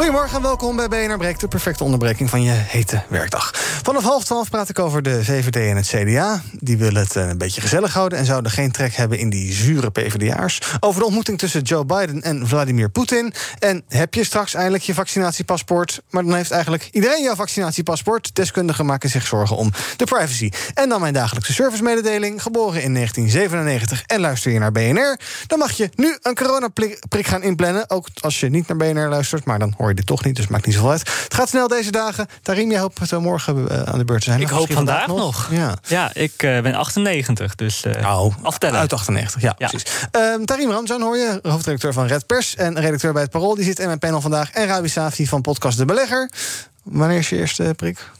Goedemorgen en welkom bij BNR Breekt, de perfecte onderbreking van je hete werkdag. Vanaf half twaalf praat ik over de VVD en het CDA. Die willen het eh, een beetje gezellig houden en zouden geen trek hebben in die zure PvdA'ers. Over de ontmoeting tussen Joe Biden en Vladimir Poetin. En heb je straks eindelijk je vaccinatiepaspoort? Maar dan heeft eigenlijk iedereen jouw vaccinatiepaspoort. Deskundigen maken zich zorgen om de privacy. En dan mijn dagelijkse servicemededeling, geboren in 1997 en luister je naar BNR. Dan mag je nu een coronaprik gaan inplannen. Ook als je niet naar BNR luistert, maar dan hoor je dit toch niet, dus maakt niet zoveel uit. Het gaat snel deze dagen. Tarim, jij hoopt morgen uh, aan de beurt te zijn. Ik hoop vandaag, vandaag nog. Ja, ja ik uh, ben 98, dus uh, oh, aftellen. Uit 98, ja, ja. precies. Um, Tarim Ramzan hoor je, hoofdredacteur van Red Pers... en redacteur bij het Parool, die zit in mijn panel vandaag. En Rabi Safi van podcast De Belegger. Wanneer is je eerste prik?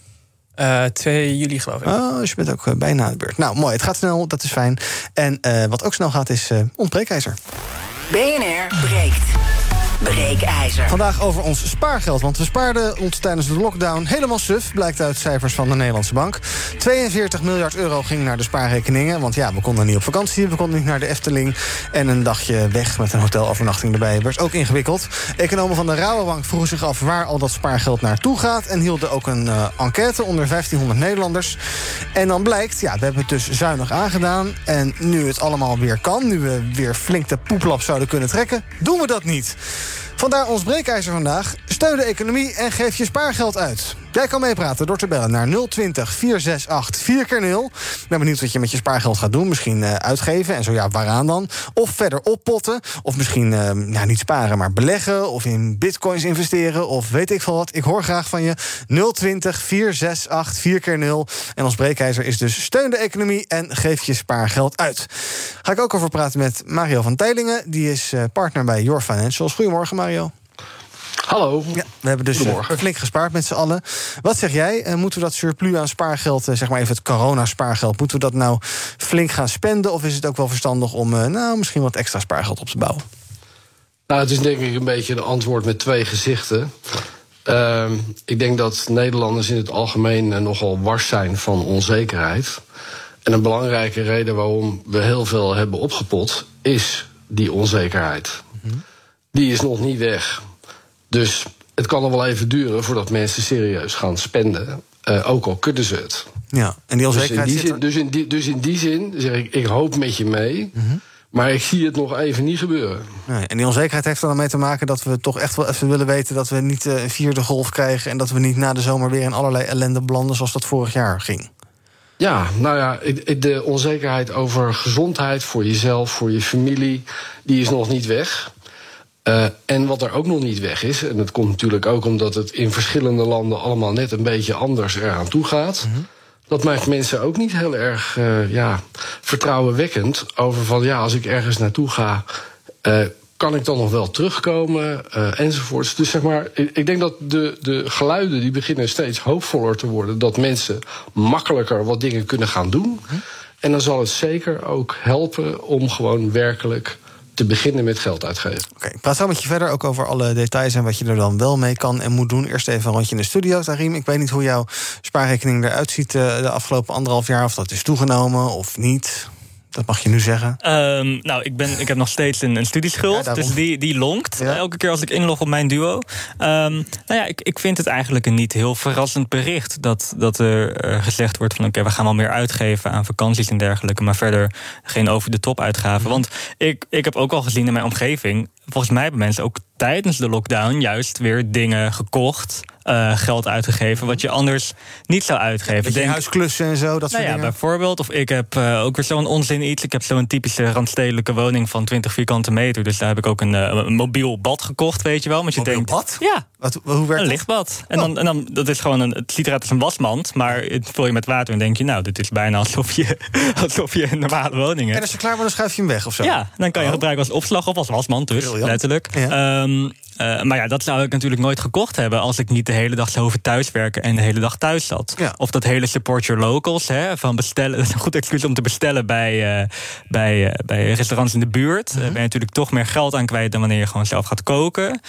Uh, 2 juli, geloof ik. Oh, dus je bent ook bijna aan de beurt. Nou, mooi. Het gaat snel, dat is fijn. En uh, wat ook snel gaat, is uh, ontbreekijzer. BNR breekt. Breekijzer. Vandaag over ons spaargeld, want we spaarden ons tijdens de lockdown helemaal suf, blijkt uit cijfers van de Nederlandse Bank. 42 miljard euro ging naar de spaarrekeningen, want ja, we konden niet op vakantie, we konden niet naar de Efteling. En een dagje weg met een hotelovernachting erbij werd ook ingewikkeld. Economen van de Rabobank vroegen zich af waar al dat spaargeld naartoe gaat en hielden ook een uh, enquête onder 1500 Nederlanders. En dan blijkt, ja, we hebben het dus zuinig aangedaan. En nu het allemaal weer kan, nu we weer flink de poeplap zouden kunnen trekken, doen we dat niet. Vandaar ons breekijzer vandaag. Steun de economie en geef je spaargeld uit. Jij kan meepraten door te bellen naar 020 468 4 keer 0 Ik ben benieuwd wat je met je spaargeld gaat doen. Misschien uh, uitgeven en zo ja, waaraan dan? Of verder oppotten. Of misschien nou, niet sparen, maar beleggen. Of in bitcoins investeren. Of weet ik veel wat. Ik hoor graag van je. 020 468 4 keer 0 En ons breekijzer is dus steun de economie en geef je spaargeld uit. Ga ik ook over praten met Mario van Teilingen. Die is uh, partner bij Your Financials. Goedemorgen Mario. Hallo. Ja, we hebben dus uh, flink gespaard met z'n allen. Wat zeg jij? Uh, moeten we dat surplus aan spaargeld, uh, zeg maar even het corona-spaargeld, moeten we dat nou flink gaan spenden? Of is het ook wel verstandig om nou, misschien wat extra spaargeld op te bouwen? Nou, het is denk ik een beetje een antwoord met twee gezichten. Ehm, ik denk dat Nederlanders in het algemeen nogal wars zijn van onzekerheid. En een belangrijke reden waarom we heel veel hebben opgepot, is die onzekerheid. -hmm. Die is nog niet weg. Dus het kan nog wel even duren voordat mensen serieus gaan spenden. Uh, ook al kunnen ze het. Ja, en die onzekerheid. Dus in die zin, dus in die, dus in die zin zeg ik, ik hoop met je mee. Mm -hmm. Maar ik zie het nog even niet gebeuren. Nee, en die onzekerheid heeft er dan mee te maken dat we toch echt wel even willen weten dat we niet uh, een vierde golf krijgen. En dat we niet na de zomer weer in allerlei ellende belanden zoals dat vorig jaar ging. Ja, nou ja, de onzekerheid over gezondheid voor jezelf, voor je familie, die is nog niet weg. Uh, en wat er ook nog niet weg is, en dat komt natuurlijk ook omdat het in verschillende landen allemaal net een beetje anders eraan toe gaat. Mm -hmm. Dat maakt mensen ook niet heel erg uh, ja, vertrouwenwekkend over van ja, als ik ergens naartoe ga, uh, kan ik dan nog wel terugkomen enzovoorts. Dus zeg maar, ik denk dat de, de geluiden die beginnen steeds hoopvoller te worden, dat mensen makkelijker wat dingen kunnen gaan doen. Mm -hmm. En dan zal het zeker ook helpen om gewoon werkelijk te beginnen met geld uitgeven. Oké, ik praat zo met je verder ook over alle details en wat je er dan wel mee kan en moet doen. Eerst even een rondje in de studio, Tarim. Ik weet niet hoe jouw spaarrekening eruit ziet de afgelopen anderhalf jaar, of dat is toegenomen of niet. Dat mag je nu zeggen. Um, nou, ik, ben, ik heb nog steeds een, een studieschuld. Ja, dus die, die lonkt. Ja. Elke keer als ik inlog op mijn duo. Um, nou ja, ik, ik vind het eigenlijk een niet heel verrassend bericht. Dat, dat er uh, gezegd wordt van oké, okay, we gaan wel meer uitgeven aan vakanties en dergelijke. Maar verder geen over de top uitgaven. Want ik, ik heb ook al gezien in mijn omgeving. Volgens mij hebben mensen ook tijdens de lockdown juist weer dingen gekocht. Uh, geld uitgegeven, wat je anders niet zou uitgeven. Denk, huisklussen en zo, dat nou ja, dingen. Bijvoorbeeld, of ik heb uh, ook weer zo'n onzin iets. Ik heb zo'n typische randstedelijke woning van 20 vierkante meter. Dus daar heb ik ook een, uh, een mobiel bad gekocht, weet je wel. Want je mobiel denkt, bad? Ja, Wat, hoe werkt een lichtbad. En, dan, oh. en dan, dat is gewoon een, het ziet eruit als een wasmand, maar het vul je met water en denk je, nou, dit is bijna alsof je, alsof je een normale woning hebt. En als je klaar bent, dan schuif je hem weg of zo? Ja, dan kan je oh. gebruiken als opslag of als wasmand, dus letterlijk. Ja. Ehm, uh, maar ja, dat zou ik natuurlijk nooit gekocht hebben als ik niet de hele dag zou hoeven thuiswerken en de hele dag thuis zat. Ja. Of dat hele support your locals, hè, van bestellen. Dat is een goed excuus om te bestellen bij, uh, bij, uh, bij restaurants in de buurt. Mm ben je natuurlijk toch meer geld aan kwijt dan wanneer je gewoon zelf gaat koken.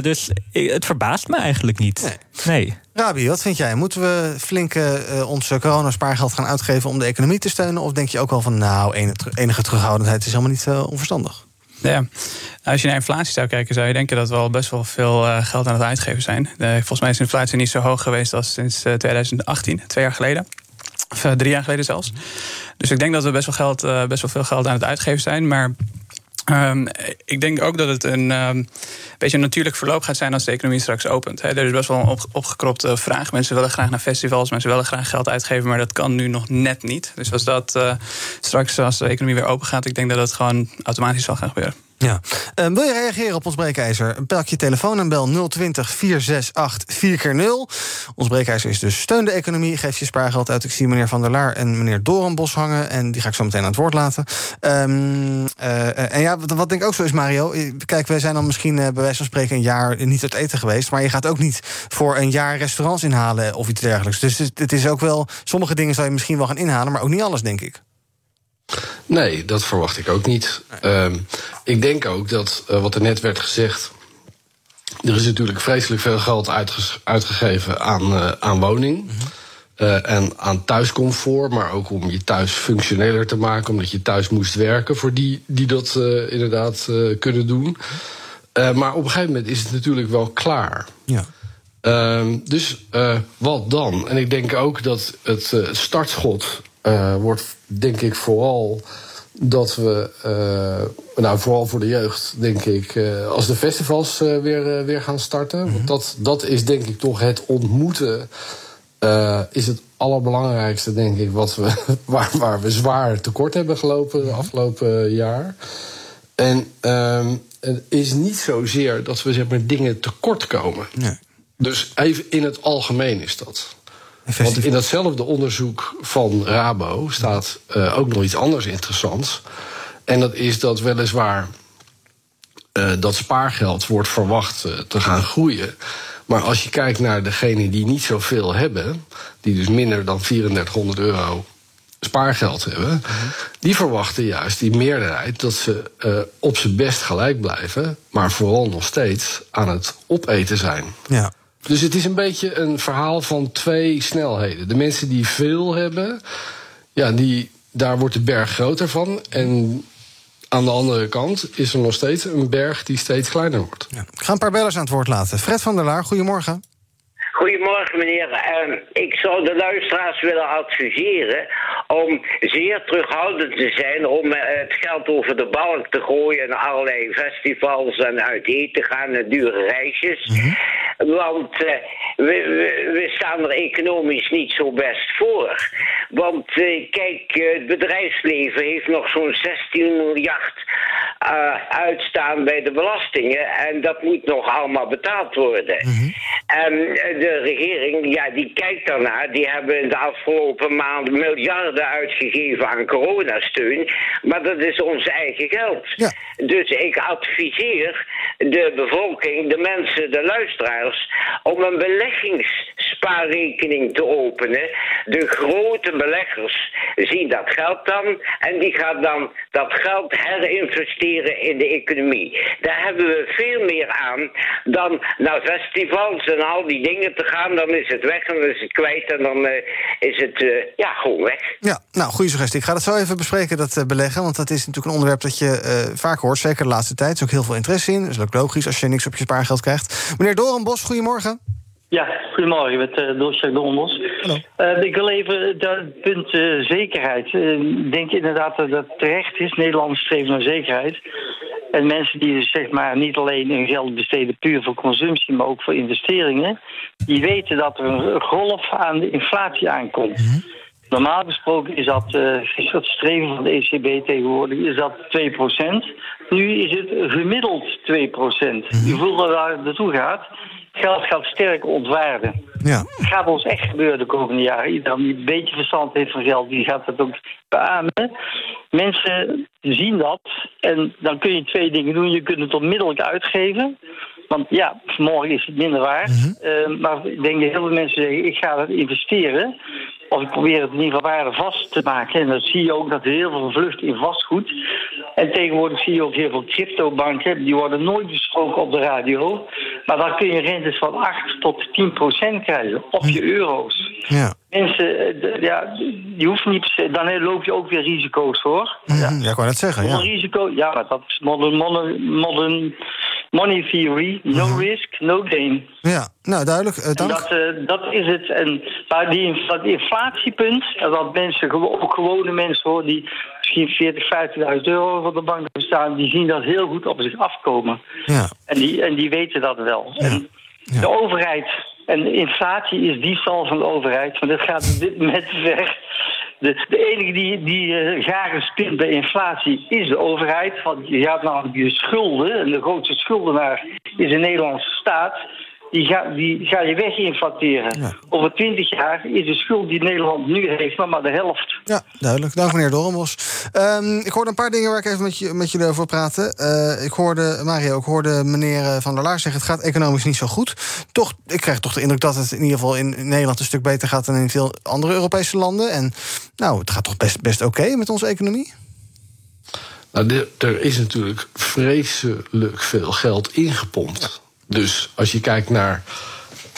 dus het verbaast me eigenlijk niet. Nee. nee. Rabi, wat vind jij? Moeten we flink onze coronaspaargeld gaan uitgeven om de economie te steunen? Of denk je ook wel van, nou, enige terughoudendheid is helemaal niet onverstandig? Ja, als je naar inflatie zou kijken, zou je denken dat we al best wel veel uh, geld aan het uitgeven zijn. volgens mij is inflatie niet zo hoog geweest als sinds 2018, eh, twee jaar geleden. Of drie jaar geleden zelfs. Dus ik denk dat we best wel, geld, best wel veel geld aan het uitgeven zijn. Maar Um, ik denk ook dat het een um, beetje een natuurlijk verloop gaat zijn als de economie straks opent. Er is best wel een op, opgekropte vraag. Mensen willen graag naar festivals, mensen willen graag geld uitgeven, maar dat kan nu nog net niet. Dus als dat uh, straks, als de economie weer open gaat, ik denk dat dat gewoon automatisch zal gaan gebeuren. Ja. Uh, wil je reageren op ons breekijzer? Bel je telefoon en bel 020 468 4x0. Ons breekijzer is dus steun de economie. Geef je spaargeld uit. Ik zie meneer Van der Laar en meneer Dorenbos hangen. En die ga ik zo meteen aan het woord laten. Um, uh, en ja, wat, wat, denk ik ook zo is, Mario. Kijk, wij zijn dan misschien bij wijze van spreken een jaar niet uit eten geweest. Maar je gaat ook niet voor een jaar restaurants inhalen of iets dergelijks. Dus het is ook wel. Sommige dingen zou je misschien wel gaan inhalen, maar ook niet alles, denk ik. Nee, dat verwacht ik ook niet. Ehm, ik denk ook dat, uh, wat er net werd gezegd. Er is natuurlijk vreselijk veel geld uitgegeven aan, uh, aan woning. Mm uh, en aan thuiscomfort, maar ook om je thuis functioneler te maken, omdat je thuis moest werken voor die die dat inderdaad kunnen doen. maar op een gegeven moment is het natuurlijk wel klaar. Ja. Ehm, dus wat dan? En ik denk ook dat het startschot wordt denk ik vooral dat we, uh, nou vooral voor de jeugd, denk ik, uh, als de festivals weer, weer gaan starten. Want mhm. dat, dat is denk ik toch het ontmoeten. is het allerbelangrijkste, denk ik, wat we, waar, waar we zwaar tekort hebben gelopen de mhm. afgelopen jaar. En ehm, het is niet zozeer dat we zeg maar, dingen tekort komen. Nee. Dus even in het algemeen is dat. Want in datzelfde onderzoek van Rabo staat uh, ook nog iets anders interessants. En dat is dat weliswaar uh, dat spaargeld wordt verwacht uh, te gaan groeien. Maar als je kijkt naar degenen die niet zoveel hebben, die dus minder dan 3400 euro spaargeld hebben, mm -hmm. die verwachten juist die meerderheid dat ze uh, op zijn best gelijk blijven, maar vooral nog steeds aan het opeten zijn. Ja. Dus het is een beetje een verhaal van twee snelheden. De mensen die veel hebben, ja, die, daar wordt de berg groter van. En aan de andere kant is er nog steeds een berg die steeds kleiner wordt. Ja. Ik ga een paar bellers aan het woord laten. Fred van der Laar, goedemorgen. Goedemorgen, meneer. Uh, ik zou de luisteraars willen adviseren om zeer terughoudend te zijn om uh, het geld over de balk te gooien en allerlei festivals en uit eten gaan en dure reisjes. Mm -hmm. Want uh, we, we, we, staan er economisch niet zo best voor. Want kijk, het bedrijfsleven heeft nog zo'n 16 miljard uitstaan bij de belastingen en dat moet nog allemaal betaald worden. Mm -hmm. En de regering, ja, die kijkt daarnaar. Die hebben in de afgelopen maanden miljarden uitgegeven aan coronasteun. Maar dat is ons eigen geld. Ja. Dus ik adviseer de bevolking, de mensen, de luisteraars... om een beleggingsspaarrekening te openen. De grote beleggers zien dat geld dan... en die gaan dan dat geld herinvesteren in de economie. Daar hebben we veel meer aan dan naar festivals en al die dingen te gaan, dan is het weg en dan is het kwijt en dan uh, is het uh, ja, gewoon weg. Ja, nou, goede suggestie. Ik ga dat zo even bespreken, dat uh, beleggen. Want dat is natuurlijk een onderwerp dat je vaak hoort, zeker de laatste tijd. Er is ook heel veel interesse in. Dat is ook logisch als je niks op je spaargeld krijgt. Meneer Dorenbos, goedemorgen. Ja, goedemorgen, met uh, Doosje Dorenbos. Uh, ik wil even dat punt uh, zekerheid. Ik denk inderdaad dat dat terecht is. Nederland streven naar zekerheid. En mensen die dus zeg maar niet alleen hun geld besteden puur voor consumptie, maar ook voor investeringen, die weten dat er een golf aan de inflatie aankomt. Mhm. Normaal gesproken is dat, uh, is dat streven van de ECB tegenwoordig is dat 2%. Nu is het gemiddeld 2%. Mm -hmm. Je voelt dat daar naartoe gaat. geld gaat sterk ontwaarden. Ja. Het gaat ons echt gebeuren de komende jaren. Iedereen die een beetje verstand heeft van geld, die gaat dat ook beamen. Mensen zien dat en dan kun je twee dingen doen. Je kunt het onmiddellijk uitgeven. Want ja, morgen is het minder waard. Uh, maar ik denk dat heel veel mensen zeggen, ik ga het investeren. Of ik probeer het in ieder geval waarde vast te maken. En dan zie je ook dat er heel veel vlucht in vastgoed. En tegenwoordig zie je ook heel veel cryptobanken. Die worden nooit besproken op de radio. Maar dan kun je rentes van 8 tot 10 procent krijgen op je euro's. Ja. Mensen, ja, die hoeft niet per se. Dan loop je ook weer risico's hoor. Ja, ja ik wou net zeggen. Ja. Risico, ja, maar dat is modern, modern, modern money theory. No Mhm. risk, no gain. Ja, nou duidelijk. Uh, dank. Dat, uh, dat is het. En maar die, dat inflatiepunt, dat mensen, ook gewone mensen hoor, die misschien 40, 50.000 euro van de bank hebben staan, die zien dat heel goed op zich afkomen. Ja. En, die, en die weten dat wel. Ja. En de overheid, en inflatie is diefstal van de overheid, want dat gaat op dit moment ver. De, enige die, die uh, garen spint bij inflatie is de overheid. Want je gaat namelijk je schulden, en de grootste schuldenaar is de Nederlandse staat. Die ga, die ga je weginflateren. Ja. Over twintig jaar is de schuld die Nederland nu heeft nog maar de helft. Ja, duidelijk. Dank meneer Dorrembos. Um, ik hoorde een paar dingen waar ik even met, je, met jullie over praten. Uh, ik hoorde, Mario, ik hoorde meneer eh, Van der Laar zeggen... het gaat economisch niet zo goed. Toch, ik krijg toch de indruk dat het in ieder geval in Nederland... een stuk beter gaat dan in veel andere Europese landen. En nou, het gaat toch best, best oké okay met onze economie? Nou, er is natuurlijk vreselijk veel geld ingepompt. Dus als je kijkt naar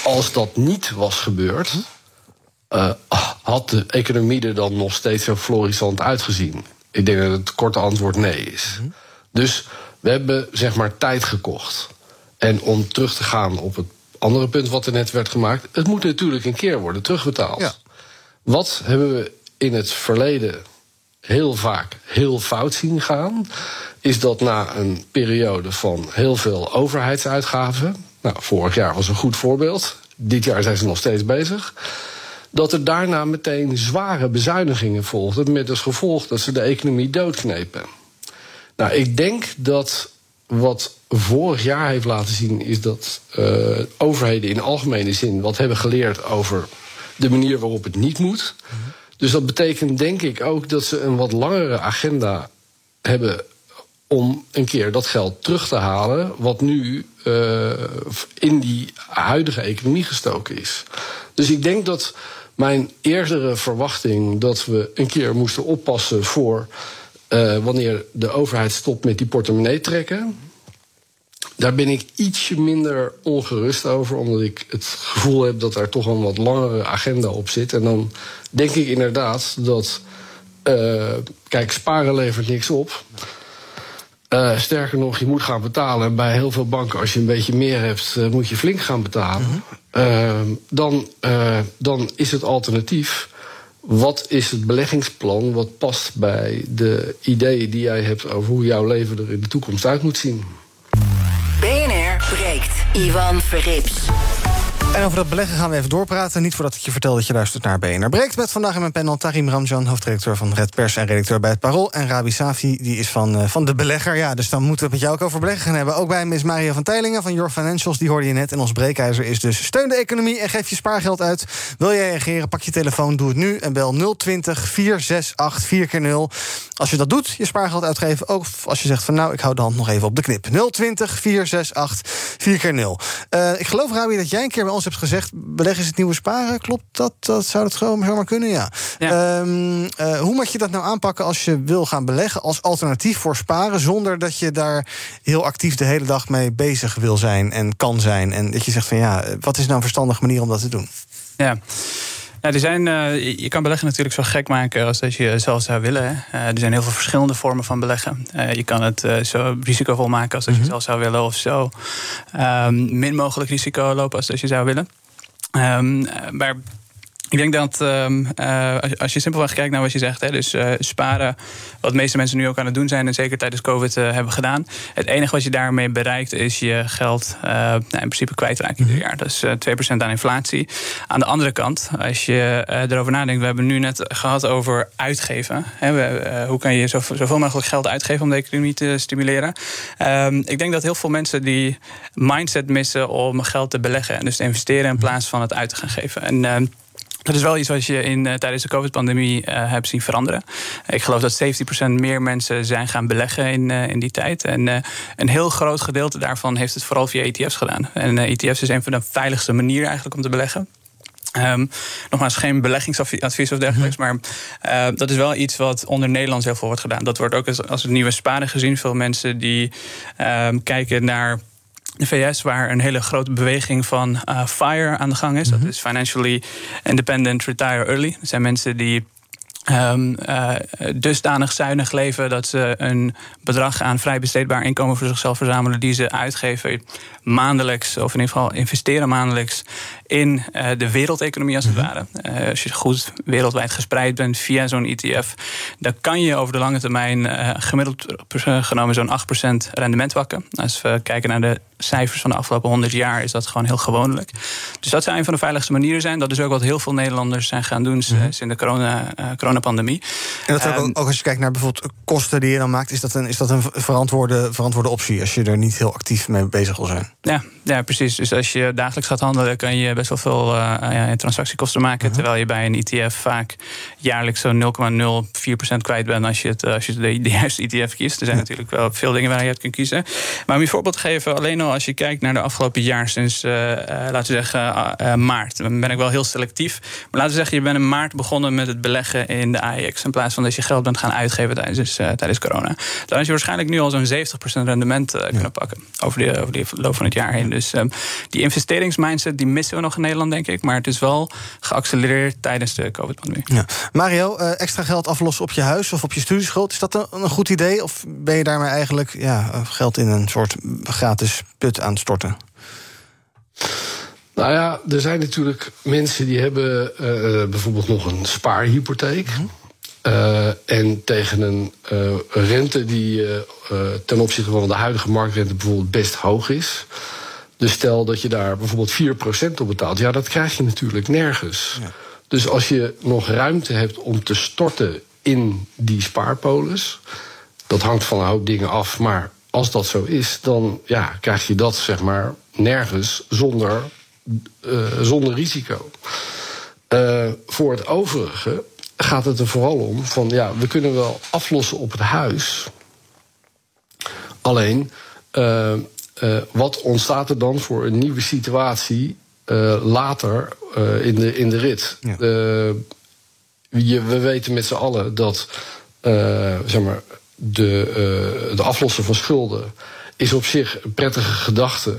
als dat niet was gebeurd, uh, had de economie er dan nog steeds zo florissant uitgezien? Ik denk dat het korte antwoord nee is. Mm. Dus we hebben zeg maar tijd gekocht. En om terug te gaan op het andere punt wat er net werd gemaakt, het moet natuurlijk een keer worden terugbetaald. Ja. Wat hebben we in het verleden heel vaak heel fout zien gaan, is dat na een periode van heel veel overheidsuitgaven, nou, vorig jaar was een goed voorbeeld, dit jaar zijn ze nog steeds bezig, dat er daarna meteen zware bezuinigingen volgden, met als gevolg dat ze de economie doodknepen. Nou, ik denk dat wat vorig jaar heeft laten zien, is dat uh, overheden in algemene zin wat hebben geleerd over de manier waarop het niet moet. Mm-hmm. Dus dat betekent denk ik ook dat ze een wat langere agenda hebben om een keer dat geld terug te halen, wat nu uh, in die huidige economie gestoken is. Dus ik denk dat mijn eerdere verwachting dat we een keer moesten oppassen voor uh, wanneer de overheid stopt met die portemonnee trekken. Daar ben ik ietsje minder ongerust over, omdat ik het gevoel heb dat daar toch een wat langere agenda op zit. En dan denk ik inderdaad dat. Uh, kijk, sparen levert niks op. Uh, sterker nog, je moet gaan betalen. En bij heel veel banken, als je een beetje meer hebt, uh, moet je flink gaan betalen. Mm -hmm. dan, dan is het alternatief. Wat is het beleggingsplan wat past bij de ideeën die jij hebt over hoe jouw leven er in de toekomst uit moet zien? BNR breekt. Ivan Verrips. En over dat beleggen gaan we even doorpraten. Niet voordat ik je vertel dat je luistert naar BNR Breekt. Met vandaag in mijn panel Tarim Ramjan, hoofdredacteur van Red Pers... en redacteur bij het Parool. En Rabi Safi, die is van, uh, van De Belegger. Ja, dus dan moeten we het met jou ook over beleggen gaan hebben. Ook bij Miss Maria van Teilingen van Your Financials. Die hoorde je net. En ons breekijzer is dus steun de economie en geef je spaargeld uit. Wil jij reageren, pak je telefoon, doe het nu. En bel 020 468 4 keer 0 Als je dat doet, je spaargeld uitgeven. Ook als je zegt van nou, ik hou de hand nog even op de knip. 020 468 4 keer 0 uh, Ik geloof, Rabi, dat jij een keer bij ons hebt gezegd... beleggen is het nieuwe sparen. Klopt dat? dat zou dat gewoon zomaar kunnen? Ja. ja. Um, uh, hoe moet je dat nou aanpakken als je wil gaan beleggen... als alternatief voor sparen... zonder dat je daar heel actief de hele dag mee bezig wil zijn en kan zijn? En dat je zegt van ja, wat is nou een verstandige manier om dat te doen? Ja. Nou, er zijn, uh, je kan beleggen natuurlijk zo gek maken als dat je zelf zou willen. Uh, er zijn heel veel verschillende vormen van beleggen. Uh, je kan het zo risicovol maken als dat je mm -hmm. zelf zou willen, of zo min mogelijk risico lopen als dat je zou willen. Um, maar Ik denk dat um, uh, als je simpelweg kijkt naar wat je zegt, hè, dus uh, sparen, wat de meeste mensen nu ook aan het doen zijn, en zeker tijdens COVID uh, hebben gedaan. Het enige wat je daarmee bereikt is je geld nou, in principe kwijtraken ieder jaar. Dat is 2% aan inflatie. Aan de andere kant, als je erover nadenkt, we hebben nu net gehad over uitgeven. Hè, we, hoe kan je zoveel, zoveel, mogelijk geld uitgeven om de economie te stimuleren? Um, ik denk dat heel veel mensen die mindset missen om geld te beleggen en dus te investeren in plaats van het uit te gaan geven. En ehm, dat is wel iets wat je in, uh, tijdens de COVID-pandemie uh, hebt zien veranderen. Ik geloof dat 70% meer mensen zijn gaan beleggen in, uh, in die tijd. En een heel groot gedeelte daarvan heeft het vooral via ETF's gedaan. En ETF's is een van de veiligste manieren eigenlijk om te beleggen. Um, nogmaals, geen beleggingsadvies of dergelijks. Mhm. Maar uh, dat is wel iets wat onder Nederlands heel veel wordt gedaan. Dat wordt ook als, als het nieuwe sparen gezien. Veel mensen die um, kijken naar de VS, waar een hele grote beweging van uh, FIRE aan de gang is. Dat mhm. is Financially Independent Retire Early. Dat zijn mensen die Um, uh, dusdanig zuinig leven dat ze een bedrag aan vrij besteedbaar inkomen voor zichzelf verzamelen, die ze uitgeven maandelijks, of in ieder geval investeren maandelijks in uh, de wereldeconomie als het mhm. ware. Uh, als je goed wereldwijd gespreid bent via zo'n ETF, dan kan je over de lange termijn gemiddeld genomen zo'n 8% rendement wakken. Als we kijken naar de cijfers van de afgelopen 100 jaar, is dat gewoon heel gewoonlijk. Dus dat zou een van de veiligste manieren zijn. Dat is ook wat heel veel Nederlanders zijn gaan doen mhm. sinds de corona, coronapandemie. En dat ook, ehm, ook, als je kijkt naar bijvoorbeeld kosten die je dan maakt, is dat een, is dat een verantwoorde, verantwoorde optie als je er niet heel actief mee bezig wil zijn? Ja, ja, precies. Dus als je dagelijks gaat handelen, kan je best wel veel uh, ja, transactiekosten maken. Mhm. Terwijl je bij een ETF vaak jaarlijks zo'n 0,04% kwijt bent als je, het, eh, als je de, de, juiste ETF kiest. Er zijn natuurlijk wel veel dingen waar je uit kunt kiezen. Maar om je voorbeeld te geven, alleen al als je kijkt naar de afgelopen jaar, sinds uh, laten we zeggen maart, dan ben ik wel heel selectief. Maar laten we zeggen, je bent in maart begonnen met het beleggen in de AEX. In plaats van dat je geld bent gaan uitgeven tijdens, tijdens corona. Dan is je waarschijnlijk nu al zo'n 70% rendement kunnen pakken over de, over de loop van het jaar heen. Dus um, die investeringsmindset die missen we nog in Nederland, denk ik. Maar het is wel geaccelereerd tijdens de COVID-pandemie. Ja. Mario, uh, extra geld aflossen op je huis of op je studieschuld, is dat een, een goed idee? Of ben je daarmee eigenlijk ja, geld in een soort gratis put aan het storten? Nou ja, er zijn natuurlijk mensen die hebben uh, bijvoorbeeld nog een spaarhypotheek. Mm uh, en tegen een uh, rente die uh, ten opzichte van de huidige marktrente bijvoorbeeld best hoog is. Dus stel dat je daar bijvoorbeeld 4% op betaalt. Ja, dat krijg je natuurlijk nergens. Ja. Dus als je nog ruimte hebt om te storten in die spaarpolis. Dat hangt van een hoop dingen af. Maar als dat zo is, dan ja, krijg je dat zeg maar nergens zonder, zonder risico. voor het overige gaat het er vooral om van ja, we kunnen wel aflossen op het huis. Alleen, uh, uh, wat ontstaat er dan voor een nieuwe situatie uh, later in, de, in de rit? Ja. Je, we weten met z'n allen dat zeg maar, de, de aflossen van schulden is op zich een prettige gedachte.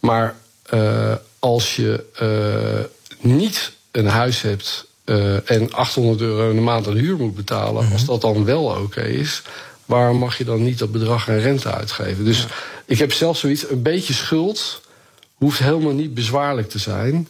Maar als je niet een huis hebt en 800 euro in de maand aan huur moet betalen, als mhm. dat dan wel oké is, waarom mag je dan niet dat bedrag aan rente uitgeven? Dus ik heb zelf zoiets, een beetje schuld hoeft helemaal niet bezwaarlijk te zijn.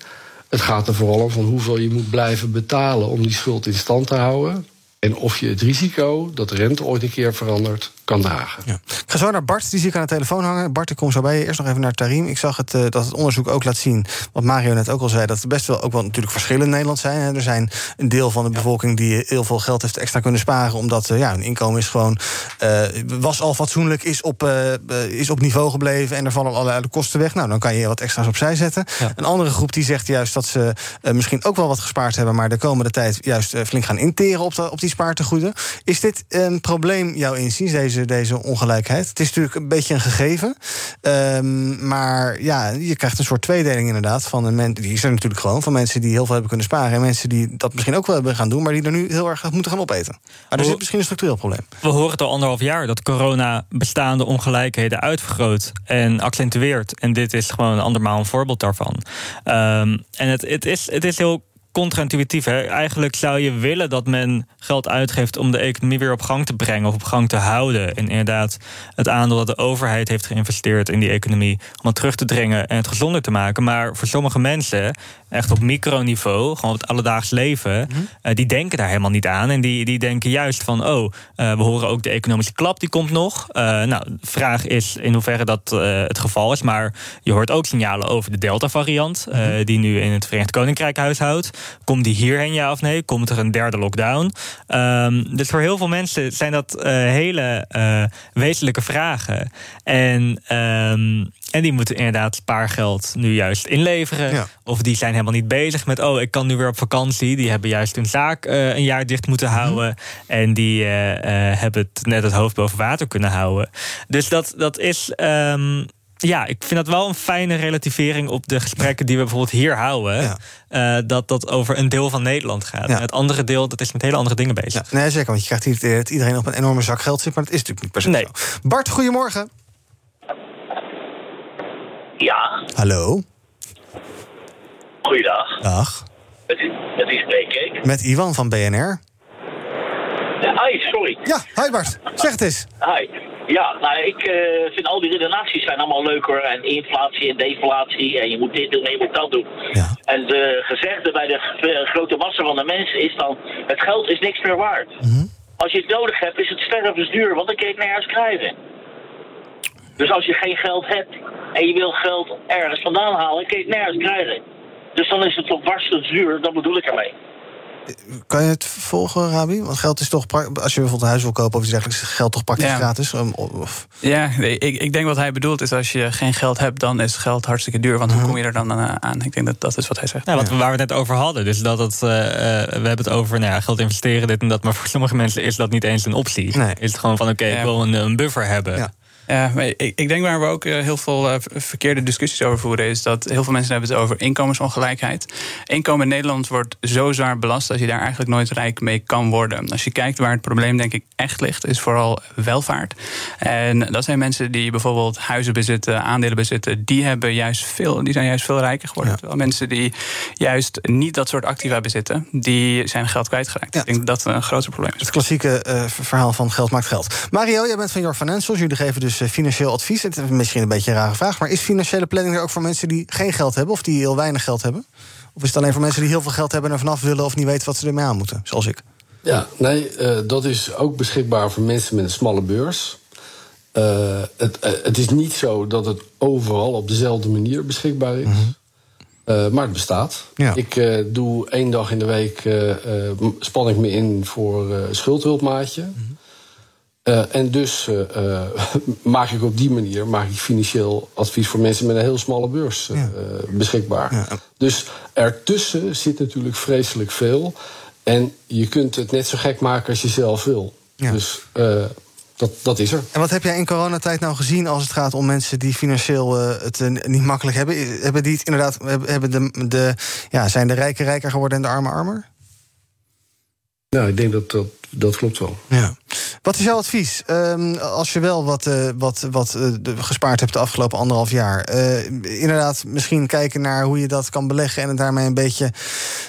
Het gaat er vooral om van hoeveel je moet blijven betalen om die schuld in stand te houden. En of je het risico dat de rente ooit een keer verandert, kan dragen. Ja. Ik ga zo naar Bart, die zie ik aan de telefoon hangen. Bart, ik kom zo bij je. Eerst nog even naar Tarim. Ik zag het, uh, dat het onderzoek ook laat zien, wat Mario net ook al zei... dat er best wel ook wel natuurlijk verschillen in Nederland zijn. Hè. Er zijn een deel van de bevolking die heel veel geld heeft extra kunnen sparen... omdat uh, ja, hun inkomen is gewoon, uh, was al fatsoenlijk, is op, is op niveau gebleven... en er vallen allerlei kosten weg. Nou, dan kan je wat extra's opzij zetten. Ja. Een andere groep die zegt juist dat ze misschien ook wel wat gespaard hebben... maar de komende tijd juist flink gaan interen op, de, op die spaartegoeden. Is dit een probleem, jouw inziens, deze deze, ongelijkheid. Het is natuurlijk een beetje een gegeven. Um, maar ja, je krijgt een soort tweedeling inderdaad. Van een men, die is er natuurlijk gewoon. Van mensen die heel veel hebben kunnen sparen. En mensen die dat misschien ook wel hebben gaan doen. Maar die er nu heel erg moeten gaan opeten. Maar er zit misschien een structureel probleem. We horen het al anderhalf jaar dat corona bestaande ongelijkheden uitvergroot. En accentueert. En dit is gewoon een andermaal een voorbeeld daarvan. Um, en het, het, is, het is heel contra-intuïtief. Eigenlijk zou je willen dat men geld uitgeeft om de economie weer op gang te brengen of op gang te houden. En inderdaad, het aandeel dat de overheid heeft geïnvesteerd in die economie om het terug te dringen en het gezonder te maken. Maar voor sommige mensen, echt op microniveau, gewoon het alledaags leven, mhm. eh, die denken daar helemaal niet aan. En die, die denken juist van: oh, uh, we horen ook de economische klap, die komt nog. Uh, nou, de vraag is in hoeverre dat het geval is. Maar je hoort ook signalen over de Delta-variant, mhm. die nu in het Verenigd Koninkrijk huishoudt. Komt die hierheen, ja of nee? Komt er een derde lockdown? Um, dus voor heel veel mensen zijn dat hele wezenlijke vragen. En. Um, en die moeten inderdaad spaargeld nu juist inleveren. Of die zijn helemaal niet bezig met, oh, ik kan nu weer op vakantie. Die hebben juist hun zaak uh, een jaar dicht moeten mhm. houden. En die hebben het net het hoofd boven water kunnen houden. Dus dat, dat is. Um, ja, ik vind dat wel een fijne relativering op de gesprekken die we bijvoorbeeld hier houden. Ja. dat dat over een deel van Nederland gaat. En het andere deel, dat is met hele andere dingen bezig. Ja, nee, zeker, want je krijgt hier dat iedereen op een enorme zak geld zit, maar dat is natuurlijk niet per se nee. zo. Bart, goedemorgen. Ja. Hallo. Goeiedag. Dag. Met, met wie spreek ik? Met Ivan van BNR. Hi, sorry. Ja, hi Bart. Zeg het eens. Hi. Ja, nou, ik uh, vind al die redenaties zijn allemaal leuker. En inflatie en deflatie. En je moet dit doen en je moet dat doen. Ja. En de gezegde bij de grote massa van de mensen is dan... het geld is niks meer waard. Mm Als je het nodig hebt, is het stervensduur. Want dan kun je het nergens krijgen. Dus als je geen geld hebt en je wil geld ergens vandaan halen, kun je het nergens krijgen. Dus dan is het toch warstend zuur, dat bedoel ik ermee. Kan je het volgen, Rabi? Want geld is toch, als je bijvoorbeeld een huis wil kopen of iets dergelijks, geld toch praktisch gratis? Of... Ja, ik, ik denk wat hij bedoelt is als je geen geld hebt, dan is geld hartstikke duur. Want hoe mhm. kom je er dan eh, aan? Ik denk dat dat is wat hij zegt. Ja, wat, waar we het net over hadden. Dus dat het, uh, we hebben het over nou ja, geld investeren, dit en dat. Maar voor sommige mensen is dat niet eens een optie. Nee. Is het gewoon van oké, ik wil een, een buffer hebben. Maar ik, ik, denk waar we ook eh, heel veel eh, verkeerde discussies over voeren, is dat heel veel mensen hebben het over inkomensongelijkheid. Inkomen in Nederland wordt zo zwaar belast dat je daar eigenlijk nooit rijk mee kan worden. Als je kijkt waar het probleem denk ik echt ligt, is vooral welvaart. En dat zijn mensen die bijvoorbeeld huizen bezitten, aandelen bezitten, die hebben juist veel, die zijn juist veel rijker geworden. Terwijl mensen die juist niet dat soort activa bezitten, die zijn geld kwijtgeraakt. Ik denk dat dat een groter probleem is. Het klassieke uh, verhaal van geld maakt geld. Mario, jij bent van Your Financials. Jullie geven dus eh, financieel advies. Het is misschien een beetje een rare vraag, maar is financiële planning er ook voor mensen die geen geld hebben of die heel weinig geld hebben? Of is het alleen voor mensen die heel veel geld hebben en er vanaf willen of niet weten wat ze ermee aan moeten, zoals ik? Ja, nee, uh, dat is ook beschikbaar voor mensen met een smalle beurs. Uh, het, uh, het, is niet zo dat het overal op dezelfde manier beschikbaar is. Mm -hmm. maar het bestaat. Ja. Ik doe één dag in de week span ik me in voor schuldhulpmaatje. Mm -hmm. Uh, en dus uh, maak ik op die manier maak ik financieel advies voor mensen met een heel smalle beurs ja. beschikbaar. Ja. Dus ertussen zit natuurlijk vreselijk veel. En je kunt het net zo gek maken als je zelf wil. Ja. Dus dat, dat is er. En wat heb jij in coronatijd nou gezien als het gaat om mensen die financieel het niet makkelijk hebben? Hebben die het inderdaad, hebben de, de, ja, zijn de rijken rijker geworden en de armen armer? Nou, ik denk dat dat, dat klopt wel. Ja. Wat is jouw advies? Um, als je wel wat, uh, wat, wat uh, gespaard hebt de afgelopen anderhalf jaar. Uh, inderdaad, misschien kijken naar hoe je dat kan beleggen... en het daarmee een beetje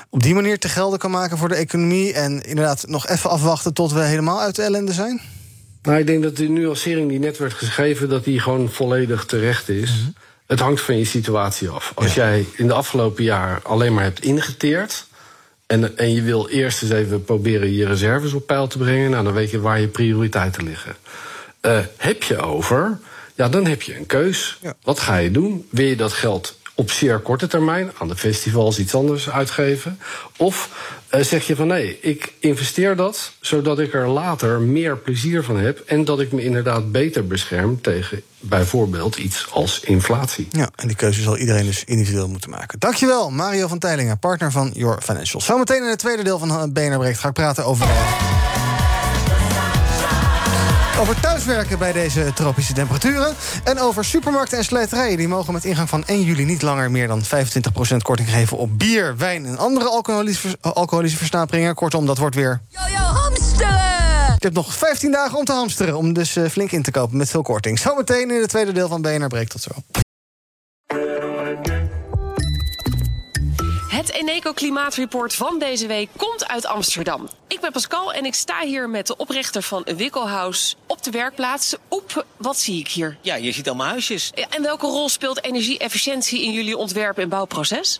op die manier te gelden kan maken voor de economie. En inderdaad nog even afwachten tot we helemaal uit de ellende zijn? Nou, ik denk dat de nuancering die net werd gegeven... dat die gewoon volledig terecht is. Mm -hmm. Het hangt van je situatie af. Als ja. jij in de afgelopen jaar alleen maar hebt ingeteerd en, en je wil eerst eens even proberen je reserves op peil te brengen. Nou, dan weet je waar je prioriteiten liggen. Uh, heb je over, ja, dan heb je een keus. Ja. Wat ga je doen? Wil je dat geld op zeer korte termijn aan de festivals iets anders uitgeven? Of uh, zeg je van nee, ik investeer dat zodat ik er later meer plezier van heb en dat ik me inderdaad beter bescherm tegen bijvoorbeeld iets als inflatie. Ja, en die keuze zal iedereen dus individueel moeten maken. Dankjewel, Mario van Teilingen, partner van Your Financial. Zometeen in het tweede deel van BNR Breekt ga ik praten over. Over thuiswerken bij deze tropische temperaturen. En over supermarkten en slijterijen. Die mogen met ingang van 1 juli niet langer meer dan 25% korting geven op bier, wijn en andere alcoholische, alcoholische versnaperingen. Kortom, dat wordt weer. Yo, yo, hamsteren! Je hebt nog 15 dagen om te hamsteren. Om dus uh, flink in te kopen met veel korting. Zometeen in het tweede deel van BNR Breek. Tot zo. Het Eneco Klimaatreport van deze week komt uit Amsterdam. Ik ben Pascal en ik sta hier met de oprichter van Wikkelhuis op de werkplaats. Oep, wat zie ik hier? Ja, je ziet allemaal huisjes. En welke rol speelt energie-efficiëntie in jullie ontwerp- en bouwproces?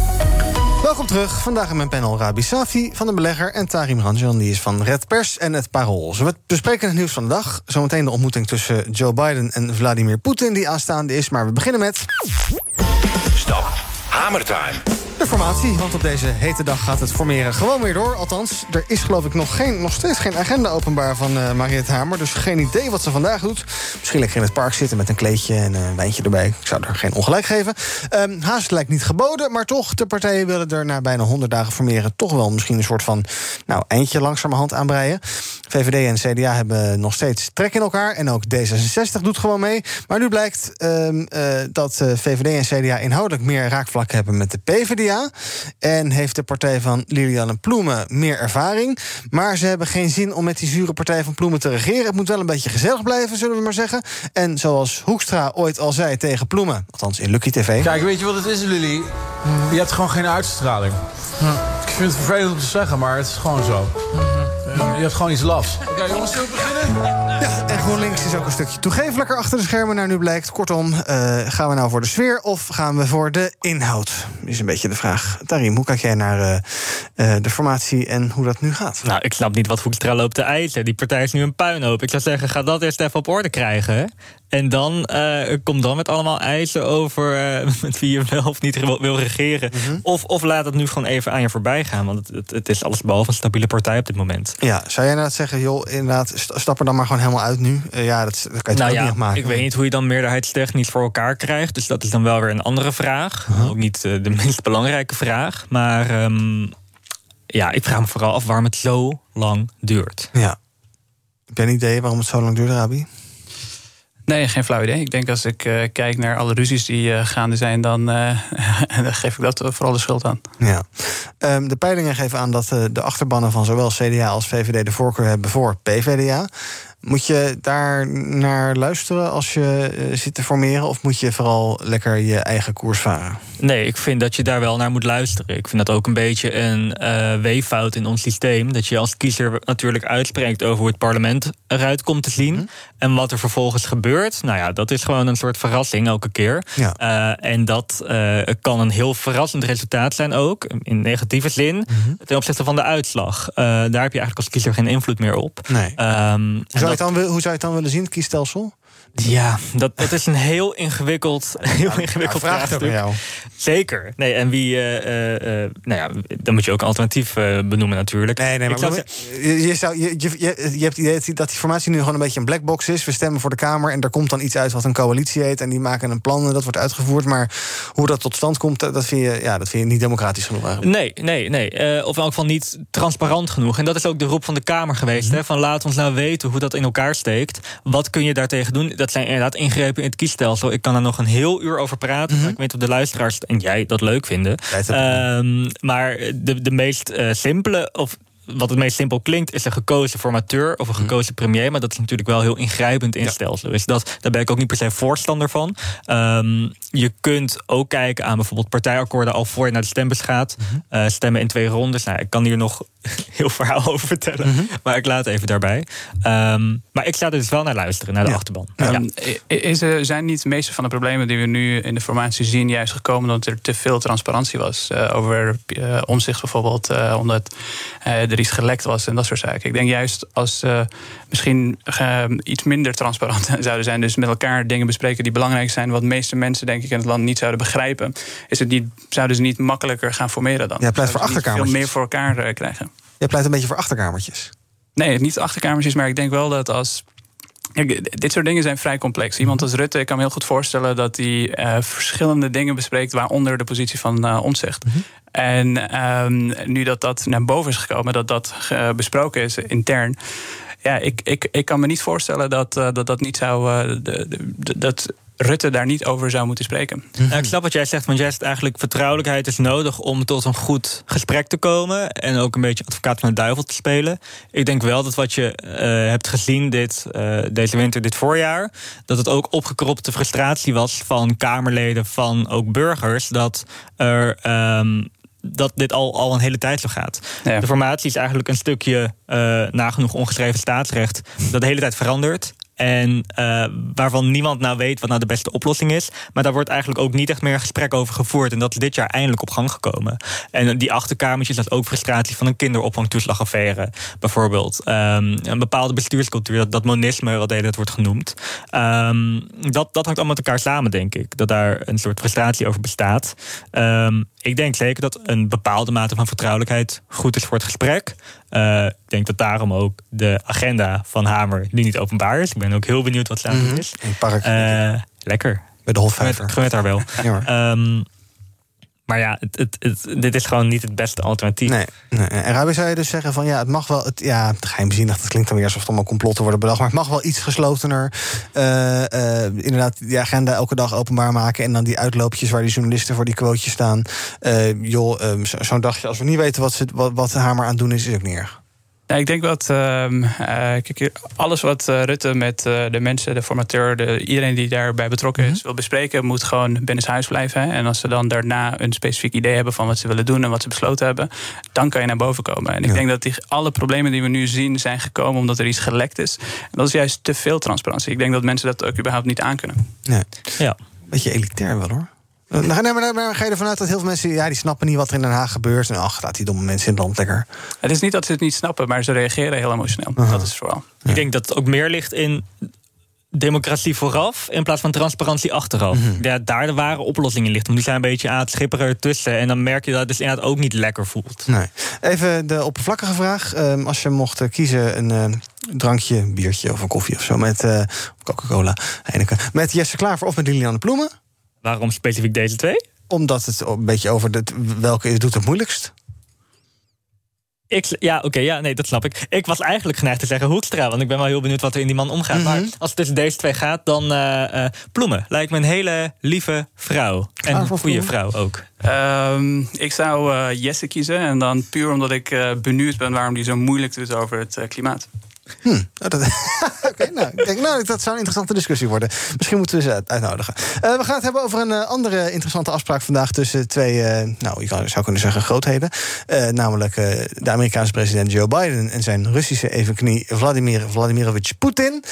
Welkom terug. Vandaag in mijn panel Rabi Safi van de Belegger... en Tarim Ranjan, die is van Red Pers en het Parool. We bespreken het nieuws van de dag. Zometeen de ontmoeting tussen Joe Biden en Vladimir Poetin... die aanstaande is, maar we beginnen met... Stop. Hamertime. De formatie, want op deze hete dag gaat het formeren gewoon weer door. Althans, er is geloof ik nog, geen, nog steeds geen agenda openbaar van uh, Mariette Hamer. Dus geen idee wat ze vandaag doet. Misschien lekker in het park zitten met een kleedje en een wijntje erbij. Ik zou er geen ongelijk geven. Um, haast lijkt niet geboden, maar toch, de partijen willen er na bijna 100 dagen formeren... toch wel misschien een soort van nou, eindje langzamerhand aanbreien. VVD en CDA hebben nog steeds trek in elkaar. En ook D66 doet gewoon mee. Maar nu blijkt um, uh, dat uh, VVD en CDA inhoudelijk meer raakvlakken hebben met de PvdA. En heeft de partij van Liliane Ploemen meer ervaring. Maar ze hebben geen zin om met die zure partij van Ploemen te regeren. Het moet wel een beetje gezellig blijven, zullen we maar zeggen. En zoals Hoekstra ooit al zei tegen Ploemen, althans in Lucky TV. Kijk, weet je wat het is, Lily? Je hebt gewoon geen uitstraling. Ik vind het vervelend om te zeggen, maar het is gewoon zo. Je hebt gewoon iets lafs. Oké, okay, jongens, zullen we beginnen? Ja, GroenLinks is ook een stukje toegevelijker achter de schermen, naar nu blijkt. Kortom, uh, gaan we nou voor de sfeer of gaan we voor de inhoud? Is een beetje de vraag. Tarim, hoe kijk jij naar uh, uh, de formatie en hoe dat nu gaat? Nou, ik snap niet wat Hoekstra loopt te eisen. Die partij is nu een puinhoop. Ik zou zeggen, ga dat eerst even op orde krijgen. En dan uh, kom dan met allemaal eisen over uh, met wie je wel of niet wil regeren. Mm -hmm. of, of laat het nu gewoon even aan je voorbij gaan. Want het, het, het is alles behalve een stabiele partij op dit moment. Ja, zou jij inderdaad zeggen, joh, inderdaad, stap er dan maar gewoon helemaal uit nu? Uh, ja, dat, dat kan je nou ja, niet maken. Ik weet niet hoe je dan meerderheidstechnisch voor elkaar krijgt. Dus dat is dan wel weer een andere vraag. -huh. Ook niet de meest belangrijke vraag. Maar um, ja, ik vraag me vooral af waarom het zo lang duurt. Ja. Heb jij een idee waarom het zo lang duurt, Rabi? Nee, geen flauw idee. Ik denk als ik uh, kijk naar alle ruzies die uh, gaande zijn, dan, uh, dan, geef ik dat vooral de schuld aan. Ja. Um, de peilingen geven aan dat de achterbannen van zowel CDA als VVD de voorkeur hebben voor PVDA. Moet je daar naar luisteren als je uh, zit te formeren? Of moet je vooral lekker je eigen koers varen? Nee, ik vind dat je daar wel naar moet luisteren. Ik vind dat ook een beetje een uh, weeffout in ons systeem. Dat je als kiezer natuurlijk uitspreekt over hoe het parlement eruit komt te zien. Mm. En wat er vervolgens gebeurt, nou ja, dat is gewoon een soort verrassing elke keer. Ja. Uh, en dat kan een heel verrassend resultaat zijn ook, in negatieve zin, -hmm. ten opzichte van de uitslag. daar heb je eigenlijk als kiezer geen invloed meer op. Nee. Um, dan, hoe zou je het dan willen zien, het kiesstelsel? Ja, dat, dat is een heel ingewikkeld, heel ingewikkeld ja, vraagstuk. Jou. Zeker. Nee, en wie, uh, uh, nou ja, dan moet je ook een alternatief uh, benoemen natuurlijk. Nee, nee, maar zou je, je, zou, je, je, je hebt het idee dat die formatie nu gewoon een beetje een black box is. We stemmen voor de Kamer en er komt dan iets uit wat een coalitie heet. En die maken een plan en dat wordt uitgevoerd. Maar hoe dat tot stand komt, dat vind je, ja, dat vind je niet democratisch genoeg eigenlijk. Nee, nee, nee. of in elk geval niet transparant genoeg. En dat is ook de roep van de Kamer geweest. Mm -hmm. hè, van laat ons nou weten hoe dat in elkaar steekt. Wat kun je daartegen doen? Dat zijn inderdaad ingrepen in het kiesstelsel. Ik kan er nog een heel uur over praten. Mm -hmm. Ik weet of de luisteraars en jij dat leuk vinden. Um, maar de, de meest uh, simpele, of wat het meest simpel klinkt, is een gekozen formateur of een gekozen premier. Maar dat is natuurlijk wel heel ingrijpend in stelsel. Dus dat, daar ben ik ook niet per se voorstander van. Um, je kunt ook kijken aan bijvoorbeeld partijakkoorden al voor je naar de stembus gaat. -hmm. uh, stemmen in twee rondes. Nou, ik kan hier nog heel verhaal over vertellen. Mm -hmm. Maar ik laat even daarbij. Um, maar ik sta er dus wel naar luisteren, naar de ja. achterban. Um, ja. is er, zijn niet de meeste van de problemen die we nu in de formatie zien... juist gekomen omdat er te veel transparantie was? Uh, over uh, omzicht bijvoorbeeld, omdat er iets gelekt was en dat soort zaken. Ik denk juist als ze misschien iets minder transparant zouden zijn, dus met elkaar dingen bespreken die belangrijk zijn, wat de meeste mensen denk ik in het land niet zouden begrijpen, is het niet, zouden ze niet makkelijker gaan formeren dan. Ja, pleit voor achterkamertjes. Veel meer voor elkaar krijgen. Je pleit een beetje voor achterkamertjes. Nee, niet achterkamertjes, maar ik denk wel dat als Kijk, dit soort dingen zijn vrij complex. Iemand als Rutte, ik kan me heel goed voorstellen dat hij uh, verschillende dingen bespreekt, waaronder de positie van uh, omzicht. Mm En um, nu dat dat naar boven is gekomen, dat dat uh, besproken is intern. Ja, ik, ik, ik kan me niet voorstellen dat dat, dat niet zou. de, de, dat Rutte daar niet over zou moeten spreken. Nou, ik snap wat jij zegt, want jij zegt eigenlijk vertrouwelijkheid is nodig om tot een goed gesprek te komen en ook een beetje advocaat van de duivel te spelen. Ik denk wel dat wat je uh, hebt gezien dit, uh, deze winter, dit voorjaar, dat het ook opgekropte frustratie was van Kamerleden, van ook burgers, dat er. Um, dat dit al, al een hele tijd zo gaat. Ja. De formatie is eigenlijk een stukje uh, nagenoeg ongeschreven staatsrecht dat de hele tijd verandert. En uh, waarvan niemand nou weet wat nou de beste oplossing is. Maar daar wordt eigenlijk ook niet echt meer gesprek over gevoerd. En dat is dit jaar eindelijk op gang gekomen. En die achterkamertjes, dat is ook frustratie van een kinderopvangtoeslagaffaire. Bijvoorbeeld. Um, een bepaalde bestuurscultuur, dat, dat monisme, wat het wordt genoemd. Um, dat, dat hangt allemaal met elkaar samen, denk ik. Dat daar een soort frustratie over bestaat. Um, ik denk zeker dat een bepaalde mate van vertrouwelijkheid goed is voor het gesprek. Uh, ik denk dat daarom ook de agenda van Hamer nu niet openbaar is. Ik ben ook heel benieuwd wat het doen is. In het park. Uh, lekker. Bij de Hofvijver. Ik gun daar wel. Ja, um, maar ja, het, het, dit is gewoon niet het beste alternatief. Nee, nee. En Rabi zou je dus zeggen van ja, het mag wel. Het, ja, geheimzinnig, dat klinkt dan weer alsof het allemaal complotten worden bedacht. Maar het mag wel iets geslotener. Uh, uh, inderdaad, die agenda elke dag openbaar maken. En dan die uitloopjes waar die journalisten voor die quotejes staan. Uh, joh, um, zo'n zo dagje, als we niet weten wat, ze, wat, wat de Hamer aan doen is, is ook neer. Ja, ik denk dat uh, kijk, alles wat uh, Rutte met uh, de mensen, de formateur, de, iedereen die daarbij betrokken is, mm -hmm. wil bespreken, moet gewoon binnen huis blijven. Hè. En als ze dan daarna een specifiek idee hebben van wat ze willen doen en wat ze besloten hebben, dan kan je naar boven komen. En ik ja. denk dat die, alle problemen die we nu zien zijn gekomen omdat er iets gelekt is. En dat is juist te veel transparantie. Ik denk dat mensen dat ook überhaupt niet aankunnen. Nee. Ja. Beetje elitair wel hoor. Nou, nee, maar, maar ga je ervan uit dat heel veel mensen ja, die snappen niet wat er in Den Haag gebeurt. En ach, laat die domme mensen in het land lekker. Het is niet dat ze het niet snappen, maar ze reageren heel emotioneel. Uh -huh. Dat is vooral. Ja. Ik denk dat het ook meer ligt in democratie vooraf in plaats van transparantie achteraf. Mm -hmm. ja, daar de ware oplossingen ligt. Want die zijn een beetje aan het schipperen ertussen. En dan merk je dat het dus inderdaad ook niet lekker voelt. Nee. Even de oppervlakkige vraag. Um, als je mocht kiezen een uh, drankje, een biertje of een koffie of zo... met uh, Coca-Cola, Heineken... met Jesse Klaver of met Liliane Ploemen... Waarom specifiek deze twee? Omdat het een beetje over de, welke doet het moeilijkst. Ik, ja, oké, okay, ja, nee, dat snap ik. Ik was eigenlijk geneigd te zeggen Hoekstra, want ik ben wel heel benieuwd wat er in die man omgaat. Mm -hmm. Maar als het tussen deze twee gaat, dan uh, uh, Ploemen lijkt me een hele lieve vrouw. En een goede vrouw ook. Um, ik zou uh, Jesse kiezen en dan puur omdat ik benieuwd ben waarom die zo moeilijk doet over het klimaat. Hm, Oké, nou, ik denk, nou, dat zou een interessante discussie worden. Misschien moeten we ze uitnodigen. Uh, we gaan het hebben over een uh, andere interessante afspraak vandaag tussen twee, uh, nou, je zou kunnen zeggen grootheden. namelijk de Amerikaanse president Joe Biden en zijn Russische evenknie Vladimir Vladimirovich Poetin.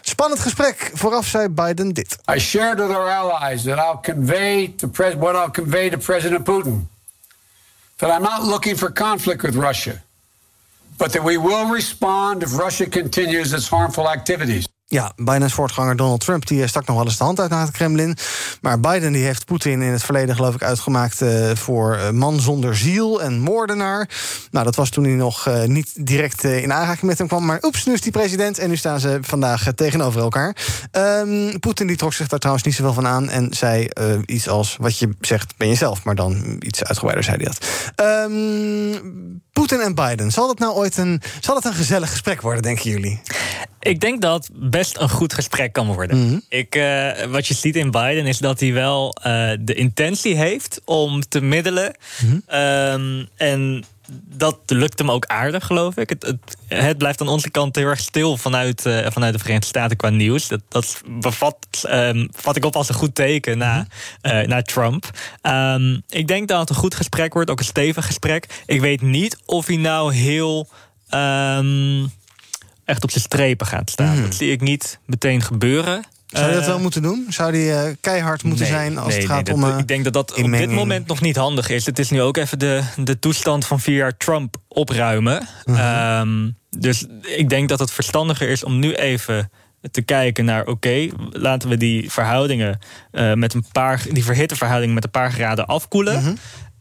Spannend gesprek. Vooraf zei Biden dit. I shared with our allies that I'll convey to what I'll convey to President Putin. That I'm not looking for conflict with Russia. But that we will respond if Russia continues its harmful activities. Ja, Biden's voortganger Donald Trump die stak nog wel eens de hand uit naar het Kremlin. Maar Biden die heeft Poetin in het verleden geloof ik uitgemaakt uh, voor man zonder ziel en moordenaar. Nou, dat was toen hij nog niet direct in aanraking met hem kwam. Maar oeps, nu is hij president en nu staan ze vandaag tegenover elkaar. Um, Poetin die trok zich daar trouwens niet zoveel van aan en zei iets als wat je zegt ben jezelf, maar dan iets uitgebreider zei hij dat. Um, Poetin en Biden, zal dat nou ooit een, zal het een gezellig gesprek worden, denken jullie? Ik denk dat best een goed gesprek kan worden. Mm -hmm. Ik, uh, wat je ziet in Biden is dat hij wel uh, de intentie heeft om te middelen. Mm -hmm. um, en dat lukt hem ook aardig, geloof ik. Het, het, het, blijft aan onze kant heel erg stil vanuit, uh, vanuit de Verenigde Staten qua nieuws. Dat, dat bevat, um, vat ik op als een goed teken na, uh, na Trump. Um, ik denk dat het een goed gesprek wordt, ook een stevig gesprek. Ik weet niet of hij nou heel. Um, echt op zijn strepen gaat staan. Mm. Dat zie ik niet meteen gebeuren. Zou je dat wel moeten doen? Zou die keihard moeten zijn als het gaat om. ik denk dat dat op dit moment nog niet handig is. Het is nu ook even de, de toestand van vier jaar Trump opruimen. Mhm. Ehm, dus ik denk dat het verstandiger is om nu even te kijken naar, oké, laten we die verhoudingen met een paar, die verhitte verhoudingen met een paar graden afkoelen. Mhm.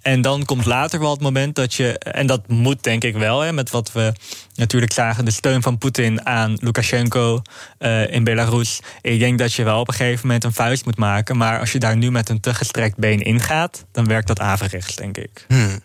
En dan komt later wel het moment dat je, en dat moet denk ik wel, hè, met wat we natuurlijk zagen, de steun van Poetin aan Lukashenko uh, in Belarus. Ik denk dat je wel op een gegeven moment een vuist moet maken. Maar als je daar nu met een te gestrekt been ingaat, dan werkt dat averechts, denk ik. Hmm.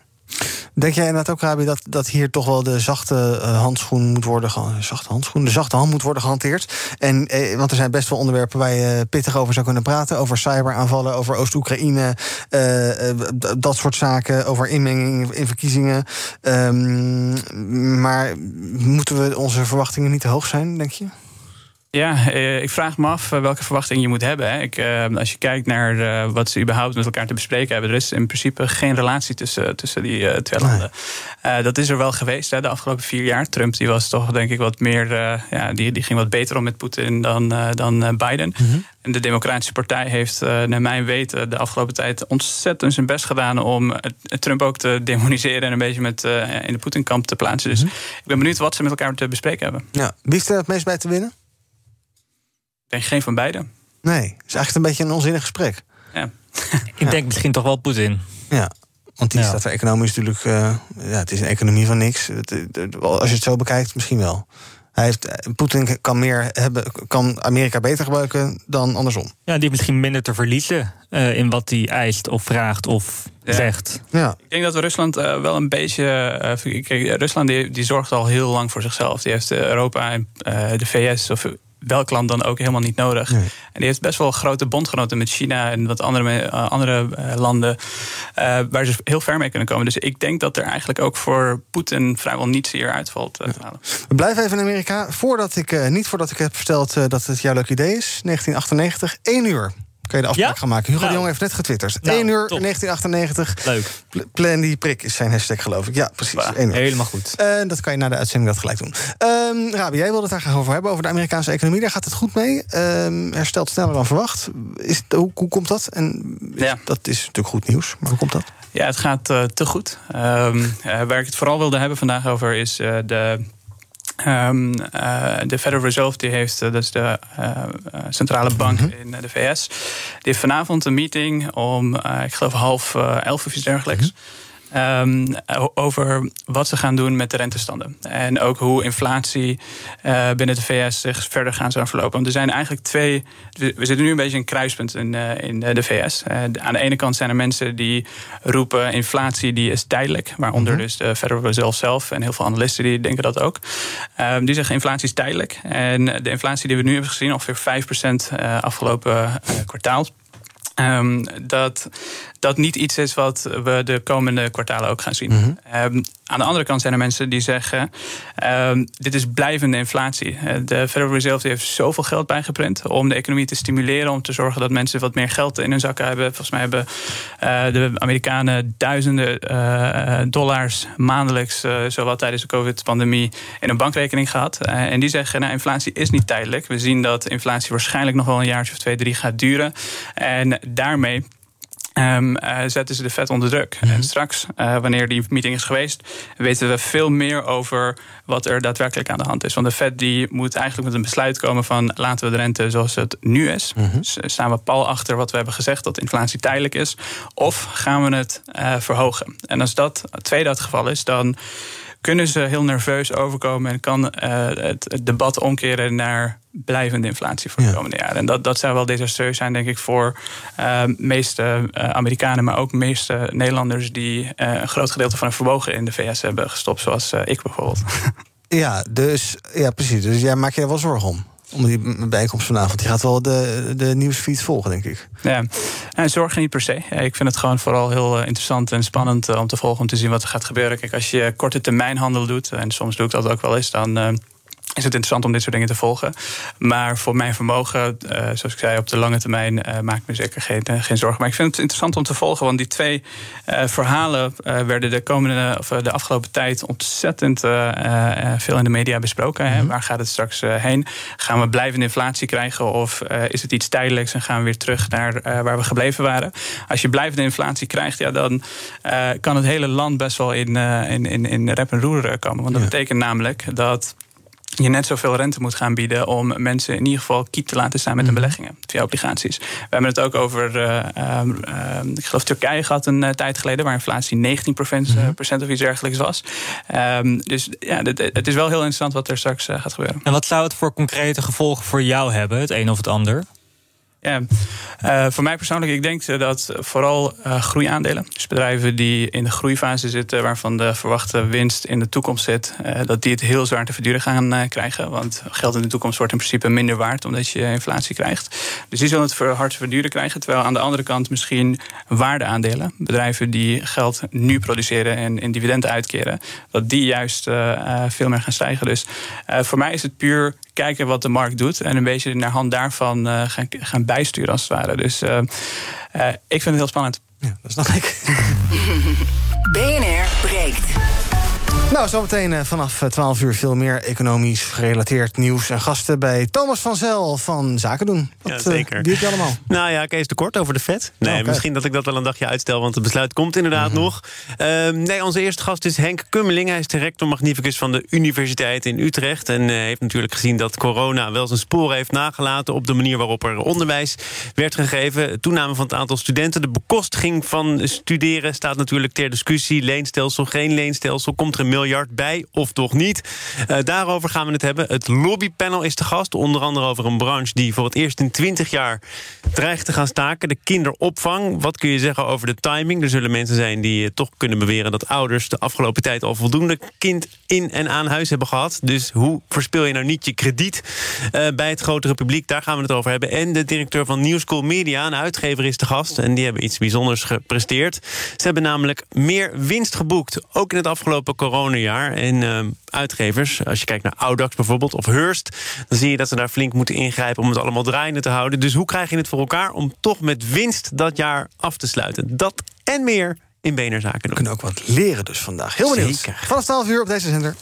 Denk jij inderdaad ook, Rabi, dat, dat hier toch wel de zachte uh, handschoen moet worden zachte handschoen, de zachte hand moet worden gehanteerd? En, eh, want er zijn best wel onderwerpen waar je pittig over zou kunnen praten. Over cyberaanvallen, over Oost-Oekraïne, uh, dat soort zaken, over inmenging in verkiezingen. Um, maar moeten we onze verwachtingen niet te hoog zijn, denk je? Ja, eh, ik vraag me af eh, welke verwachtingen je moet hebben. Hè. Ik, eh, als je kijkt naar wat ze überhaupt met elkaar te bespreken hebben, er is in principe geen relatie tussen, tussen die twee landen. dat is er wel geweest hè, de afgelopen vier jaar. Trump die was toch denk ik wat meer, ja, die, die ging wat beter om met Poetin dan, dan Biden. Mhm. En de Democratische Partij heeft, naar mijn weten, de afgelopen tijd ontzettend zijn best gedaan om Trump ook te demoniseren en een beetje met, in de Poetinkamp te plaatsen. Dus mhm. ik ben benieuwd wat ze met elkaar te bespreken hebben. Ja. Wie er het meest bij te winnen? Denk geen van beide. Nee, het is eigenlijk een beetje een onzinnig gesprek. Ja. Ik denk misschien toch wel Poetin. Ja, want die staat er economisch natuurlijk. Uh, ja, het is een economie van niks. als je het zo bekijkt, misschien wel. Hij heeft, eh, Poetin kan, meer hebben, kan Amerika beter gebruiken dan andersom. Ja, die heeft misschien minder te verliezen uh, in wat hij eist of vraagt of zegt. Ja. Ik denk dat we Rusland uh, wel een beetje. Uh, kijk, Rusland die, die zorgt al heel lang voor zichzelf. Die heeft Europa en de VS of welk land dan ook helemaal niet nodig. En die heeft best wel grote bondgenoten met China en wat andere, uh, andere uh, landen. Uh, waar ze heel ver mee kunnen komen. Dus ik denk dat er eigenlijk ook voor Poetin vrijwel niets hier uitvalt. We blijven even in Amerika. Voordat ik, niet voordat ik heb verteld dat het jouw leuk idee is. 1998, 1 uur kun je de afspraak gaan maken. Hugo nou, de Jong heeft net getwitterd. Nou, 1 uur top. 1998. Leuk. Plan die prik is zijn hashtag, geloof ik. Ja, precies. Helemaal goed. Uh, dat kan je na de uitzending dat gelijk doen. Um, Rabi, jij wilde het daar graag over hebben, over de Amerikaanse economie. Daar gaat het goed mee. Um, herstelt sneller dan verwacht. Is hoe, hoe, komt dat? En ja. dat is natuurlijk goed nieuws, maar hoe komt dat? Ja, het gaat uh, te goed. Um, waar ik het vooral wilde hebben vandaag over is uh, de Um, uh, de Federal Reserve die heeft, uh, dat is de uh, centrale bank -hmm. in de VS, die heeft vanavond een meeting om, ik geloof half elf of iets dergelijks. -hmm. Um, over wat ze gaan doen met de rentestanden. En ook hoe inflatie uh, binnen de VS zich verder gaan zou verlopen. Want er zijn eigenlijk twee. We zitten nu een beetje een kruispunt in, uh, in de VS. Uh, aan de ene kant zijn er mensen die roepen: inflatie die is tijdelijk. Waaronder -hmm. dus de Federal Reserve zelf en heel veel analisten die denken dat ook. Um, die zeggen inflatie is tijdelijk. En de inflatie die we nu hebben gezien, ongeveer 5% afgelopen kwartaal. Um, dat dat niet iets is wat we de komende kwartalen ook gaan zien. Mhm. Ehm, aan de andere kant zijn er mensen die zeggen: um, dit is blijvende inflatie. Eh, de Federal Reserve heeft zoveel geld bijgeprint om de economie te stimuleren, om te zorgen dat mensen wat meer geld in hun zakken hebben. Volgens mij hebben uh, de Amerikanen duizenden uh, dollars maandelijks, zowel tijdens de COVID-pandemie, in een bankrekening gehad. en die zeggen: nou, inflatie is niet tijdelijk. We zien dat inflatie waarschijnlijk nog wel een jaar of twee, drie gaat duren. En daarmee Um, uh, zetten ze de vet onder druk. En mhm. straks, uh, wanneer die meeting is geweest, weten we veel meer over wat er daadwerkelijk aan de hand is. Want de Fed die moet eigenlijk met een besluit komen van laten we de rente zoals het nu is. Mm -hmm. staan we pal achter wat we hebben gezegd dat inflatie tijdelijk is, of gaan we het uh, verhogen? En als dat tweede het geval is, dan kunnen ze heel nerveus overkomen en kan het debat omkeren naar blijvende inflatie voor de komende jaren. En dat, dat zou wel desastreus zijn, denk ik, voor uh, meeste uh, Amerikanen, maar ook meeste Nederlanders die een groot gedeelte van hun vermogen in de VS hebben gestopt, zoals ik bijvoorbeeld. Ja, dus ja, precies. Dus jij maakt je er wel zorgen om? Om die bijkomst vanavond. Die gaat wel de, de nieuwsfeed volgen, denk ik. Ja, en zorgen niet per se. Ik vind het gewoon vooral heel interessant en spannend om te volgen. Om te zien wat er gaat gebeuren. Kijk, als je korte termijn handel doet. En soms doe ik dat ook wel eens. Dan is het interessant om dit soort dingen te volgen. Maar voor mijn vermogen, uh, zoals ik zei, op de lange termijn uh, maak ik me zeker geen, uh, geen zorgen. Maar ik vind het interessant om te volgen, want die twee verhalen werden de komende of de afgelopen tijd ontzettend veel in de media besproken. Mm -hmm. Waar gaat het straks heen? Gaan we blijvende inflatie krijgen of is het iets tijdelijks en gaan we weer terug naar waar we gebleven waren? Als je blijvende inflatie krijgt, ja, dan kan het hele land best wel in, in, in, in rep en roer komen. Want dat ja. betekent namelijk dat je net zoveel rente moet gaan bieden om mensen in ieder geval kiet te laten staan met hun mhm. beleggingen via obligaties. We hebben het ook over, uh, uh, ik geloof Turkije gehad een uh, tijd geleden, waar inflatie 19 procent, mm -hmm. of iets dergelijks was. Um, dus ja, het, het, is wel heel interessant wat er straks gaat gebeuren. En wat zou het voor concrete gevolgen voor jou hebben, het een of het ander? Ja, uh, voor mij persoonlijk, ik denk dat vooral uh, groeiaandelen, dus bedrijven die in de groeifase zitten, waarvan de verwachte winst in de toekomst zit, dat die het heel zwaar te verduren gaan krijgen. Want geld in de toekomst wordt in principe minder waard omdat je inflatie krijgt. Dus die zullen het hard te verduren krijgen. Terwijl aan de andere kant misschien waardeaandelen, bedrijven die geld nu produceren en in dividenden uitkeren, dat die juist veel meer gaan stijgen. Dus voor mij is het puur kijken wat de markt doet en een beetje naar hand daarvan gaan, gaan bijsturen als het ware. Dus uh, uh, ik vind het heel spannend. Ja, dat snap ik. BNR breekt. Nou, zometeen uh, vanaf 12 uur veel meer economisch gerelateerd nieuws en gasten bij Thomas van Zel van Zaken doen. Wat ja, zeker. Uh, je allemaal? Nou ja, Kees de Kort over de vet. Nee, oh, misschien dat ik dat wel een dagje uitstel, want het besluit komt inderdaad mhm. nog. Uh, nee, onze eerste gast is Henk Kummeling. Hij is director magnificus van de Universiteit in Utrecht. En heeft natuurlijk gezien dat corona wel zijn sporen heeft nagelaten op de manier waarop er onderwijs werd gegeven. Toename van het aantal studenten. De bekostiging van studeren staat natuurlijk ter discussie. Leenstelsel, geen leenstelsel. Komt er een miljard bij of toch niet? Uh, daarover gaan we het hebben. Het lobbypanel is te gast. Onder andere over een branche die voor het eerst in 20 jaar dreigt te gaan staken. De kinderopvang. Wat kun je zeggen over de timing? Er zullen mensen zijn die eh, toch kunnen beweren dat ouders de afgelopen tijd al voldoende kind in en aan huis hebben gehad. Dus hoe verspil je nou niet je krediet uh, bij het grotere publiek? Daar gaan we het over hebben. En de directeur van New School Media, een uitgever, is te gast. En die hebben iets bijzonders gepresteerd. Ze hebben namelijk meer winst geboekt. Ook in het afgelopen corona jaar En uh, uitgevers, als je kijkt naar Audax bijvoorbeeld of Hearst... dan zie je dat ze daar flink moeten ingrijpen om het allemaal draaiende te houden. Dus hoe krijg je het voor elkaar om toch met winst dat jaar af te sluiten? Dat en meer in BNR Zaken We kunnen ook wat leren dus vandaag. Heel benieuwd. Zeker. Vanaf 12 uur op deze zender.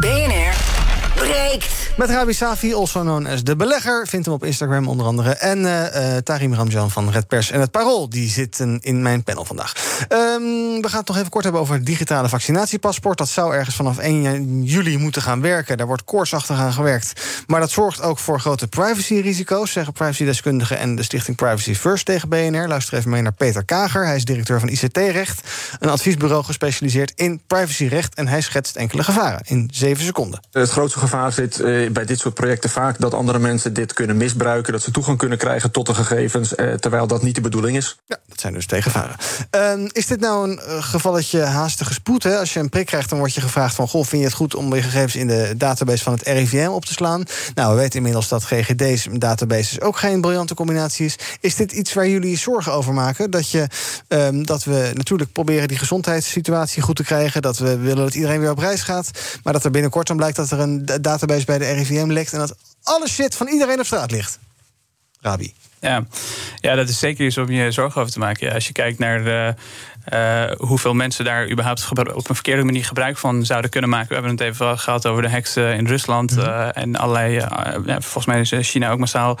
BNR breekt. Met Rabi Safi, also known as De Belegger. Vindt hem op Instagram onder andere. En uh, Tarim Ramjan van Red Pers en het Parool. Die zitten in mijn panel vandaag. Um, we gaan het nog even kort hebben over het digitale vaccinatiepaspoort. Dat zou ergens vanaf 1 juli moeten gaan werken. Daar wordt koortsachtig aan gewerkt. Maar dat zorgt ook voor grote privacyrisico's, zeggen privacydeskundigen en de stichting Privacy First tegen BNR. Luister even mee naar Peter Kager. Hij is directeur van ICT-recht. Een adviesbureau gespecialiseerd in privacyrecht. En hij schetst enkele gevaren in zeven seconden. Het grootste gevaar zit uh, bij dit soort projecten vaak dat andere mensen dit kunnen misbruiken. Dat ze toegang kunnen krijgen tot de gegevens. Uh, terwijl dat niet de bedoeling is. Ja, dat zijn dus tegenvaren. Uh, is dit nou een uh, gevalletje haastige spoed? Hè? Als je een prik krijgt, dan word je gevraagd van... goh, vind je het goed om je gegevens in de database van het RIVM op te slaan? Nou, we weten inmiddels dat GGD's databases ook geen briljante combinatie is. Is dit iets waar jullie zorgen over maken? Dat, je, um, dat we natuurlijk proberen die gezondheidssituatie goed te krijgen... dat we willen dat iedereen weer op reis gaat... maar dat er binnenkort dan blijkt dat er een database bij de RIVM lekt... en dat alle shit van iedereen op straat ligt. Rabi. Ja. ja, dat is zeker iets om je zorgen over te maken. Ja, als je kijkt naar de, uh, hoeveel mensen daar überhaupt op een verkeerde manier gebruik van zouden kunnen maken. We hebben het even gehad over de heksen in Rusland uh, en allerlei. Uh, ja, volgens mij is China ook massaal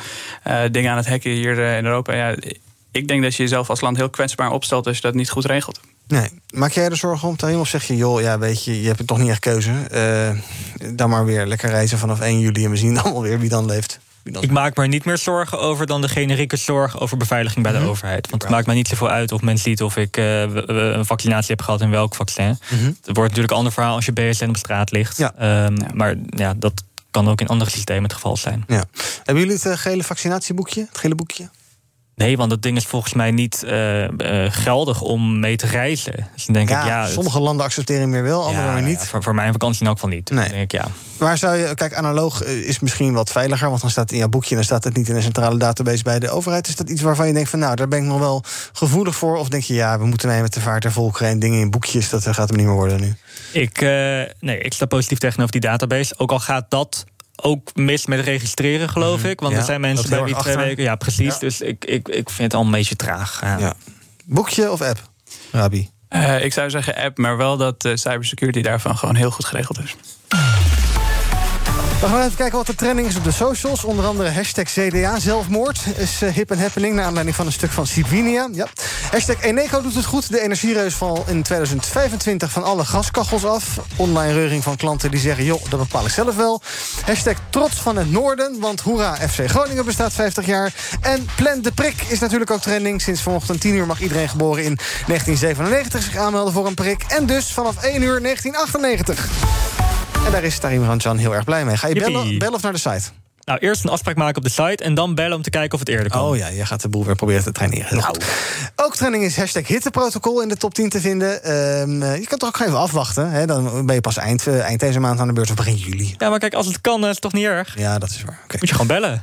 dingen aan het hacken hier in Europa. Ja, ik denk dat je jezelf als land heel kwetsbaar opstelt als je dat niet goed regelt. Nee. Maak jij er zorgen om, Tarim? Of zeg je, joh, ja, weet je, je hebt het toch niet echt keuze. dan maar weer lekker reizen vanaf 1 juli en we zien dan weer wie dan leeft. Ik maak me niet meer zorgen over dan de generieke zorg over beveiliging bij de mhm. overheid. Want het maakt mij niet zoveel uit of men ziet of ik uh, een vaccinatie heb gehad en welk vaccin. Mm Het wordt natuurlijk een ander verhaal als je BSN op straat ligt. Ja. Um, ja. Maar ja, dat kan ook in andere systemen het geval zijn. Ja. Hebben jullie het uh, gele vaccinatieboekje, het gele boekje? Nee, want dat ding is volgens mij niet uh, uh, geldig om mee te reizen. Dus dan denk ja, ik, ja, sommige landen accepteren meer wel, andere ja, niet. Ja, voor, voor mijn vakantie in elk geval niet. Nee. Denk ik, ja. Waar zou je, kijk, analoog eh, is misschien wat veiliger, want dan staat het in jouw boekje, dan staat het niet in een centrale database bij de overheid. Is dat iets waarvan je denkt van, nou, daar ben ik nog wel gevoelig voor? Of denk je, ja, we moeten mee met de vaart der volkeren en dingen in boekjes, dat gaat hem niet meer worden nu? Ik, uh, nee, ik sta positief tegenover die database. Ook al gaat dat ook mis met registreren, geloof Mhm. ik. Want Ja, er zijn mensen bij wie twee weken. Ja, precies. Ja. Dus ik, ik, ik vind het al een beetje traag. Ja. Ja. Boekje of app, Rabi? Eh, ik zou zeggen app, maar wel dat de cybersecurity daarvan gewoon heel goed geregeld is. We gaan even kijken wat de trending is op de socials. Onder andere hashtag CDA zelfmoord is eh, hip en happening... naar aanleiding van een stuk van Sibinia. Ja. Hashtag Eneco doet het goed. De energiereus valt in 2025 van alle gaskachels af. Online reuring van klanten die zeggen... joh, dat bepaal ik zelf wel. Hashtag trots van het noorden, want hoera, FC Groningen bestaat 50 jaar. En Plan de Prik is natuurlijk ook trending. Sinds vanochtend 10 uur mag iedereen geboren in 1997 zich aanmelden voor een prik. En dus vanaf 1 uur 1998. En daar is Tarim Ranjan heel erg blij mee. Ga je bellen, bellen of naar de site? Nou, eerst een afspraak maken op de site en dan bellen om te kijken of het eerder kan. Oh ja, je gaat de boel weer proberen te traineren. Goed. Ook trending is hashtag hitteprotocol in de top 10 te vinden. Ehm, eh, je kan toch ook even afwachten. Hè? Dan ben je pas eind, eh, eind deze maand aan de beurt of begin juli. Ja, maar kijk, als het kan, is het toch niet erg? Ja, dat is waar. Moet je gewoon bellen.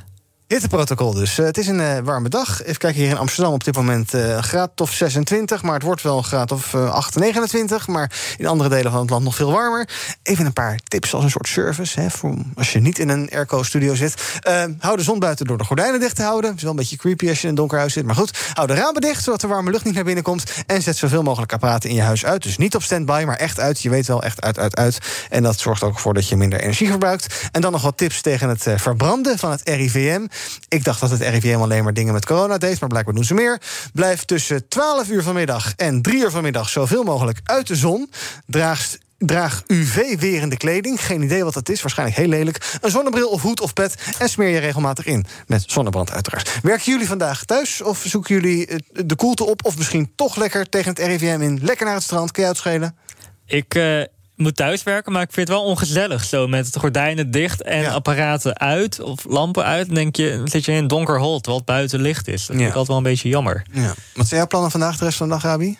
Hitteprotocol dus. Eh, het is een eh, warme dag. Even kijken, hier in Amsterdam op dit moment eh, graad of 26. Maar het wordt wel graad of eh 8, 29. Maar in andere delen van het land nog veel warmer. Even een paar tips als een soort service. Hè, voor als je niet in een airco-studio zit. Hou de zon buiten door de gordijnen dicht te houden. Het is wel een beetje creepy als je in een donker huis zit. Maar goed, hou de ramen dicht, zodat de warme lucht niet naar binnen komt. En zet zoveel mogelijk apparaten in je huis uit. Dus niet op standby, maar echt uit. Je weet wel, echt uit, uit, uit. En dat zorgt ook voor dat je minder energie verbruikt. En dan nog wat tips tegen het verbranden van het RIVM. Ik dacht dat het RIVM alleen maar dingen met corona deed, maar blijkbaar doen ze meer. Blijf tussen 12 uur vanmiddag en 3 uur vanmiddag zoveel mogelijk uit de zon. Draag UV-werende kleding. Geen idee wat dat is, waarschijnlijk heel lelijk. Een zonnebril of hoed of pet. En smeer je regelmatig in. Met zonnebrand uiteraard. Werken jullie vandaag thuis? Of zoeken jullie eh, de koelte op? Of misschien toch lekker tegen het RIVM in? Lekker naar het strand. Kun je uitschelen? Ik eh, moet thuiswerken, maar ik vind het wel ongezellig. Zo met het gordijnen dicht en apparaten uit of lampen uit. Dan denk je, dan zit je in een donker hol terwijl het buiten licht is. Dat vind ik altijd wel een beetje jammer. Ja. Wat zijn jouw plannen vandaag de rest van de dag, Rabi?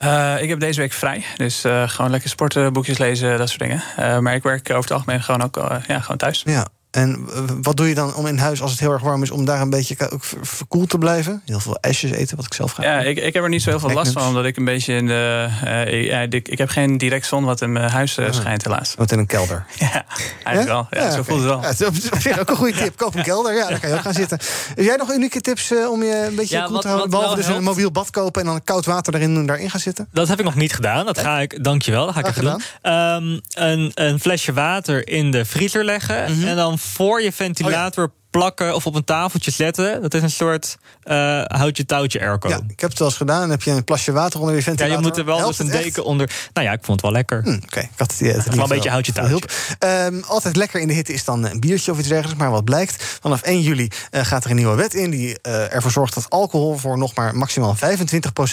Eh, ik heb deze week vrij. Dus eh, gewoon lekker sporten, boekjes lezen, dat soort dingen. Eh, maar ik werk over het algemeen gewoon ook ja, gewoon thuis. Ja. En eh, wat doe je dan om in huis, als het heel erg warm is, om daar een beetje ook verkoeld te blijven? Heel veel ijsjes eten, wat ik zelf ga. Ja, ik, ik heb er niet zo heel veel last van, omdat ik een beetje in de. eh, ja, ik, ik heb geen direct zon wat in mijn huis eh, schijnt, helaas. Wat in een kelder. Ja, eigenlijk wel. Ja, zo oké. voelt het wel. Ja, het is op zich ook een goede tip. Koop een kelder, ja, daar kan je ook gaan zitten. Heb jij nog unieke tips eh, om je een beetje Ja, koel wat- te houden? wat Behalve dus een mobiel bad kopen en dan koud water erin doen, daarin gaan zitten? Dat heb ik nog niet gedaan. Dat ga ik, dankjewel, dat ga ik even doen. Ehm, een, een flesje water in de vriezer leggen. Mhm. En dan voor je ventilator plakken of op een tafeltje zetten. Dat is een soort eh houtje touwtje airco. Ja, ik heb het wel eens gedaan. Dan heb je een plasje water onder je Ja, ventilator. je moet er wel Helpt dus een echt? deken onder. Nou ja, ik vond het wel lekker. Hm, Oké, ik had het, het, wel een beetje houtje touwtje. Ehm, altijd lekker in de hitte is dan een biertje of iets dergelijks. Maar wat blijkt, vanaf 1 juli eh, gaat er een nieuwe wet in... die eh, ervoor zorgt dat alcohol voor nog maar maximaal 25%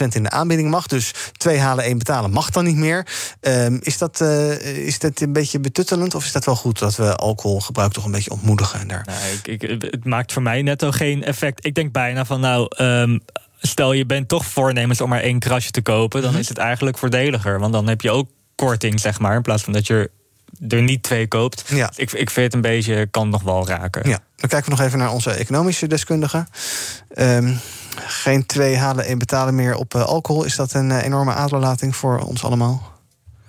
in de aanbieding mag. Dus twee halen, één betalen mag dan niet meer. Ehm, is, dat, is dat een beetje betuttelend? Of is dat wel goed dat we alcoholgebruik toch een beetje ontmoedigen? En daar... Nou, ik, ik, het maakt voor mij netto geen effect. Ik denk bijna van nou. ehm, Stel je bent toch voornemens om maar één krasje te kopen, dan Mhm. is het eigenlijk voordeliger. Want dan heb je ook korting, zeg maar. In plaats van dat je er niet twee koopt. Ja. Ik, ik vind het een beetje, kan nog wel raken. Ja, dan kijken we nog even naar onze economische deskundige. Ehm, geen twee halen, één betalen meer op eh, alcohol. Is dat een eh, enorme aderlating voor ons allemaal?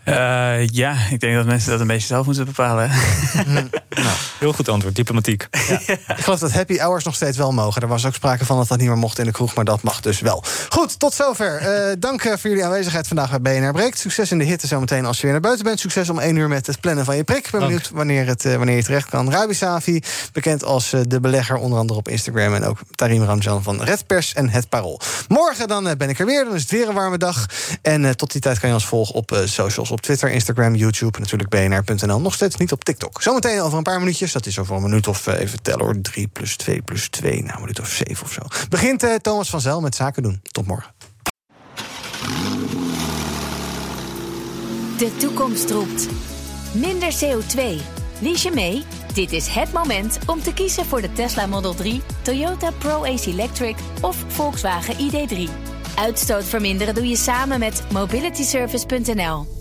Eh, ja, ik denk dat mensen dat een beetje zelf moeten bepalen. Heel goed antwoord, diplomatiek. Ik geloof dat happy hours nog steeds wel mogen. Er was ook sprake van dat dat niet meer mocht in de kroeg, maar dat mag dus wel. Goed, tot zover. Eh, dank eh, voor jullie aanwezigheid vandaag bij BNR Breekt. Succes in de hitte zometeen als je weer naar buiten bent. Succes om één uur met het plannen van je prik. Ik ben Dank. benieuwd wanneer, het, wanneer je terecht kan. Rabi Safi, bekend als eh, de belegger, onder andere op Instagram. En ook Tarim Ramjan van Red Pers en Het Parool. Morgen dan eh, ben ik er weer. Dan is het weer een warme dag. En eh, tot die tijd kan je ons volgen op eh, socials. Op Twitter, Instagram, YouTube natuurlijk bnr.nl. Nog steeds niet op TikTok. Zometeen over een paar minuutjes. Dat is over een minuut of eh, even tellen hoor. 3 plus 2 plus 2. Nou, een minuut of 7 of zo. Begint eh, Thomas van Zel met zaken doen. Tot morgen. De toekomst roept. Minder CO2. Lies je mee? Dit is het moment om te kiezen voor de Tesla Model 3, Toyota Pro-Ace Electric of Volkswagen ID3. Uitstoot verminderen doe je samen met mobilityservice.nl.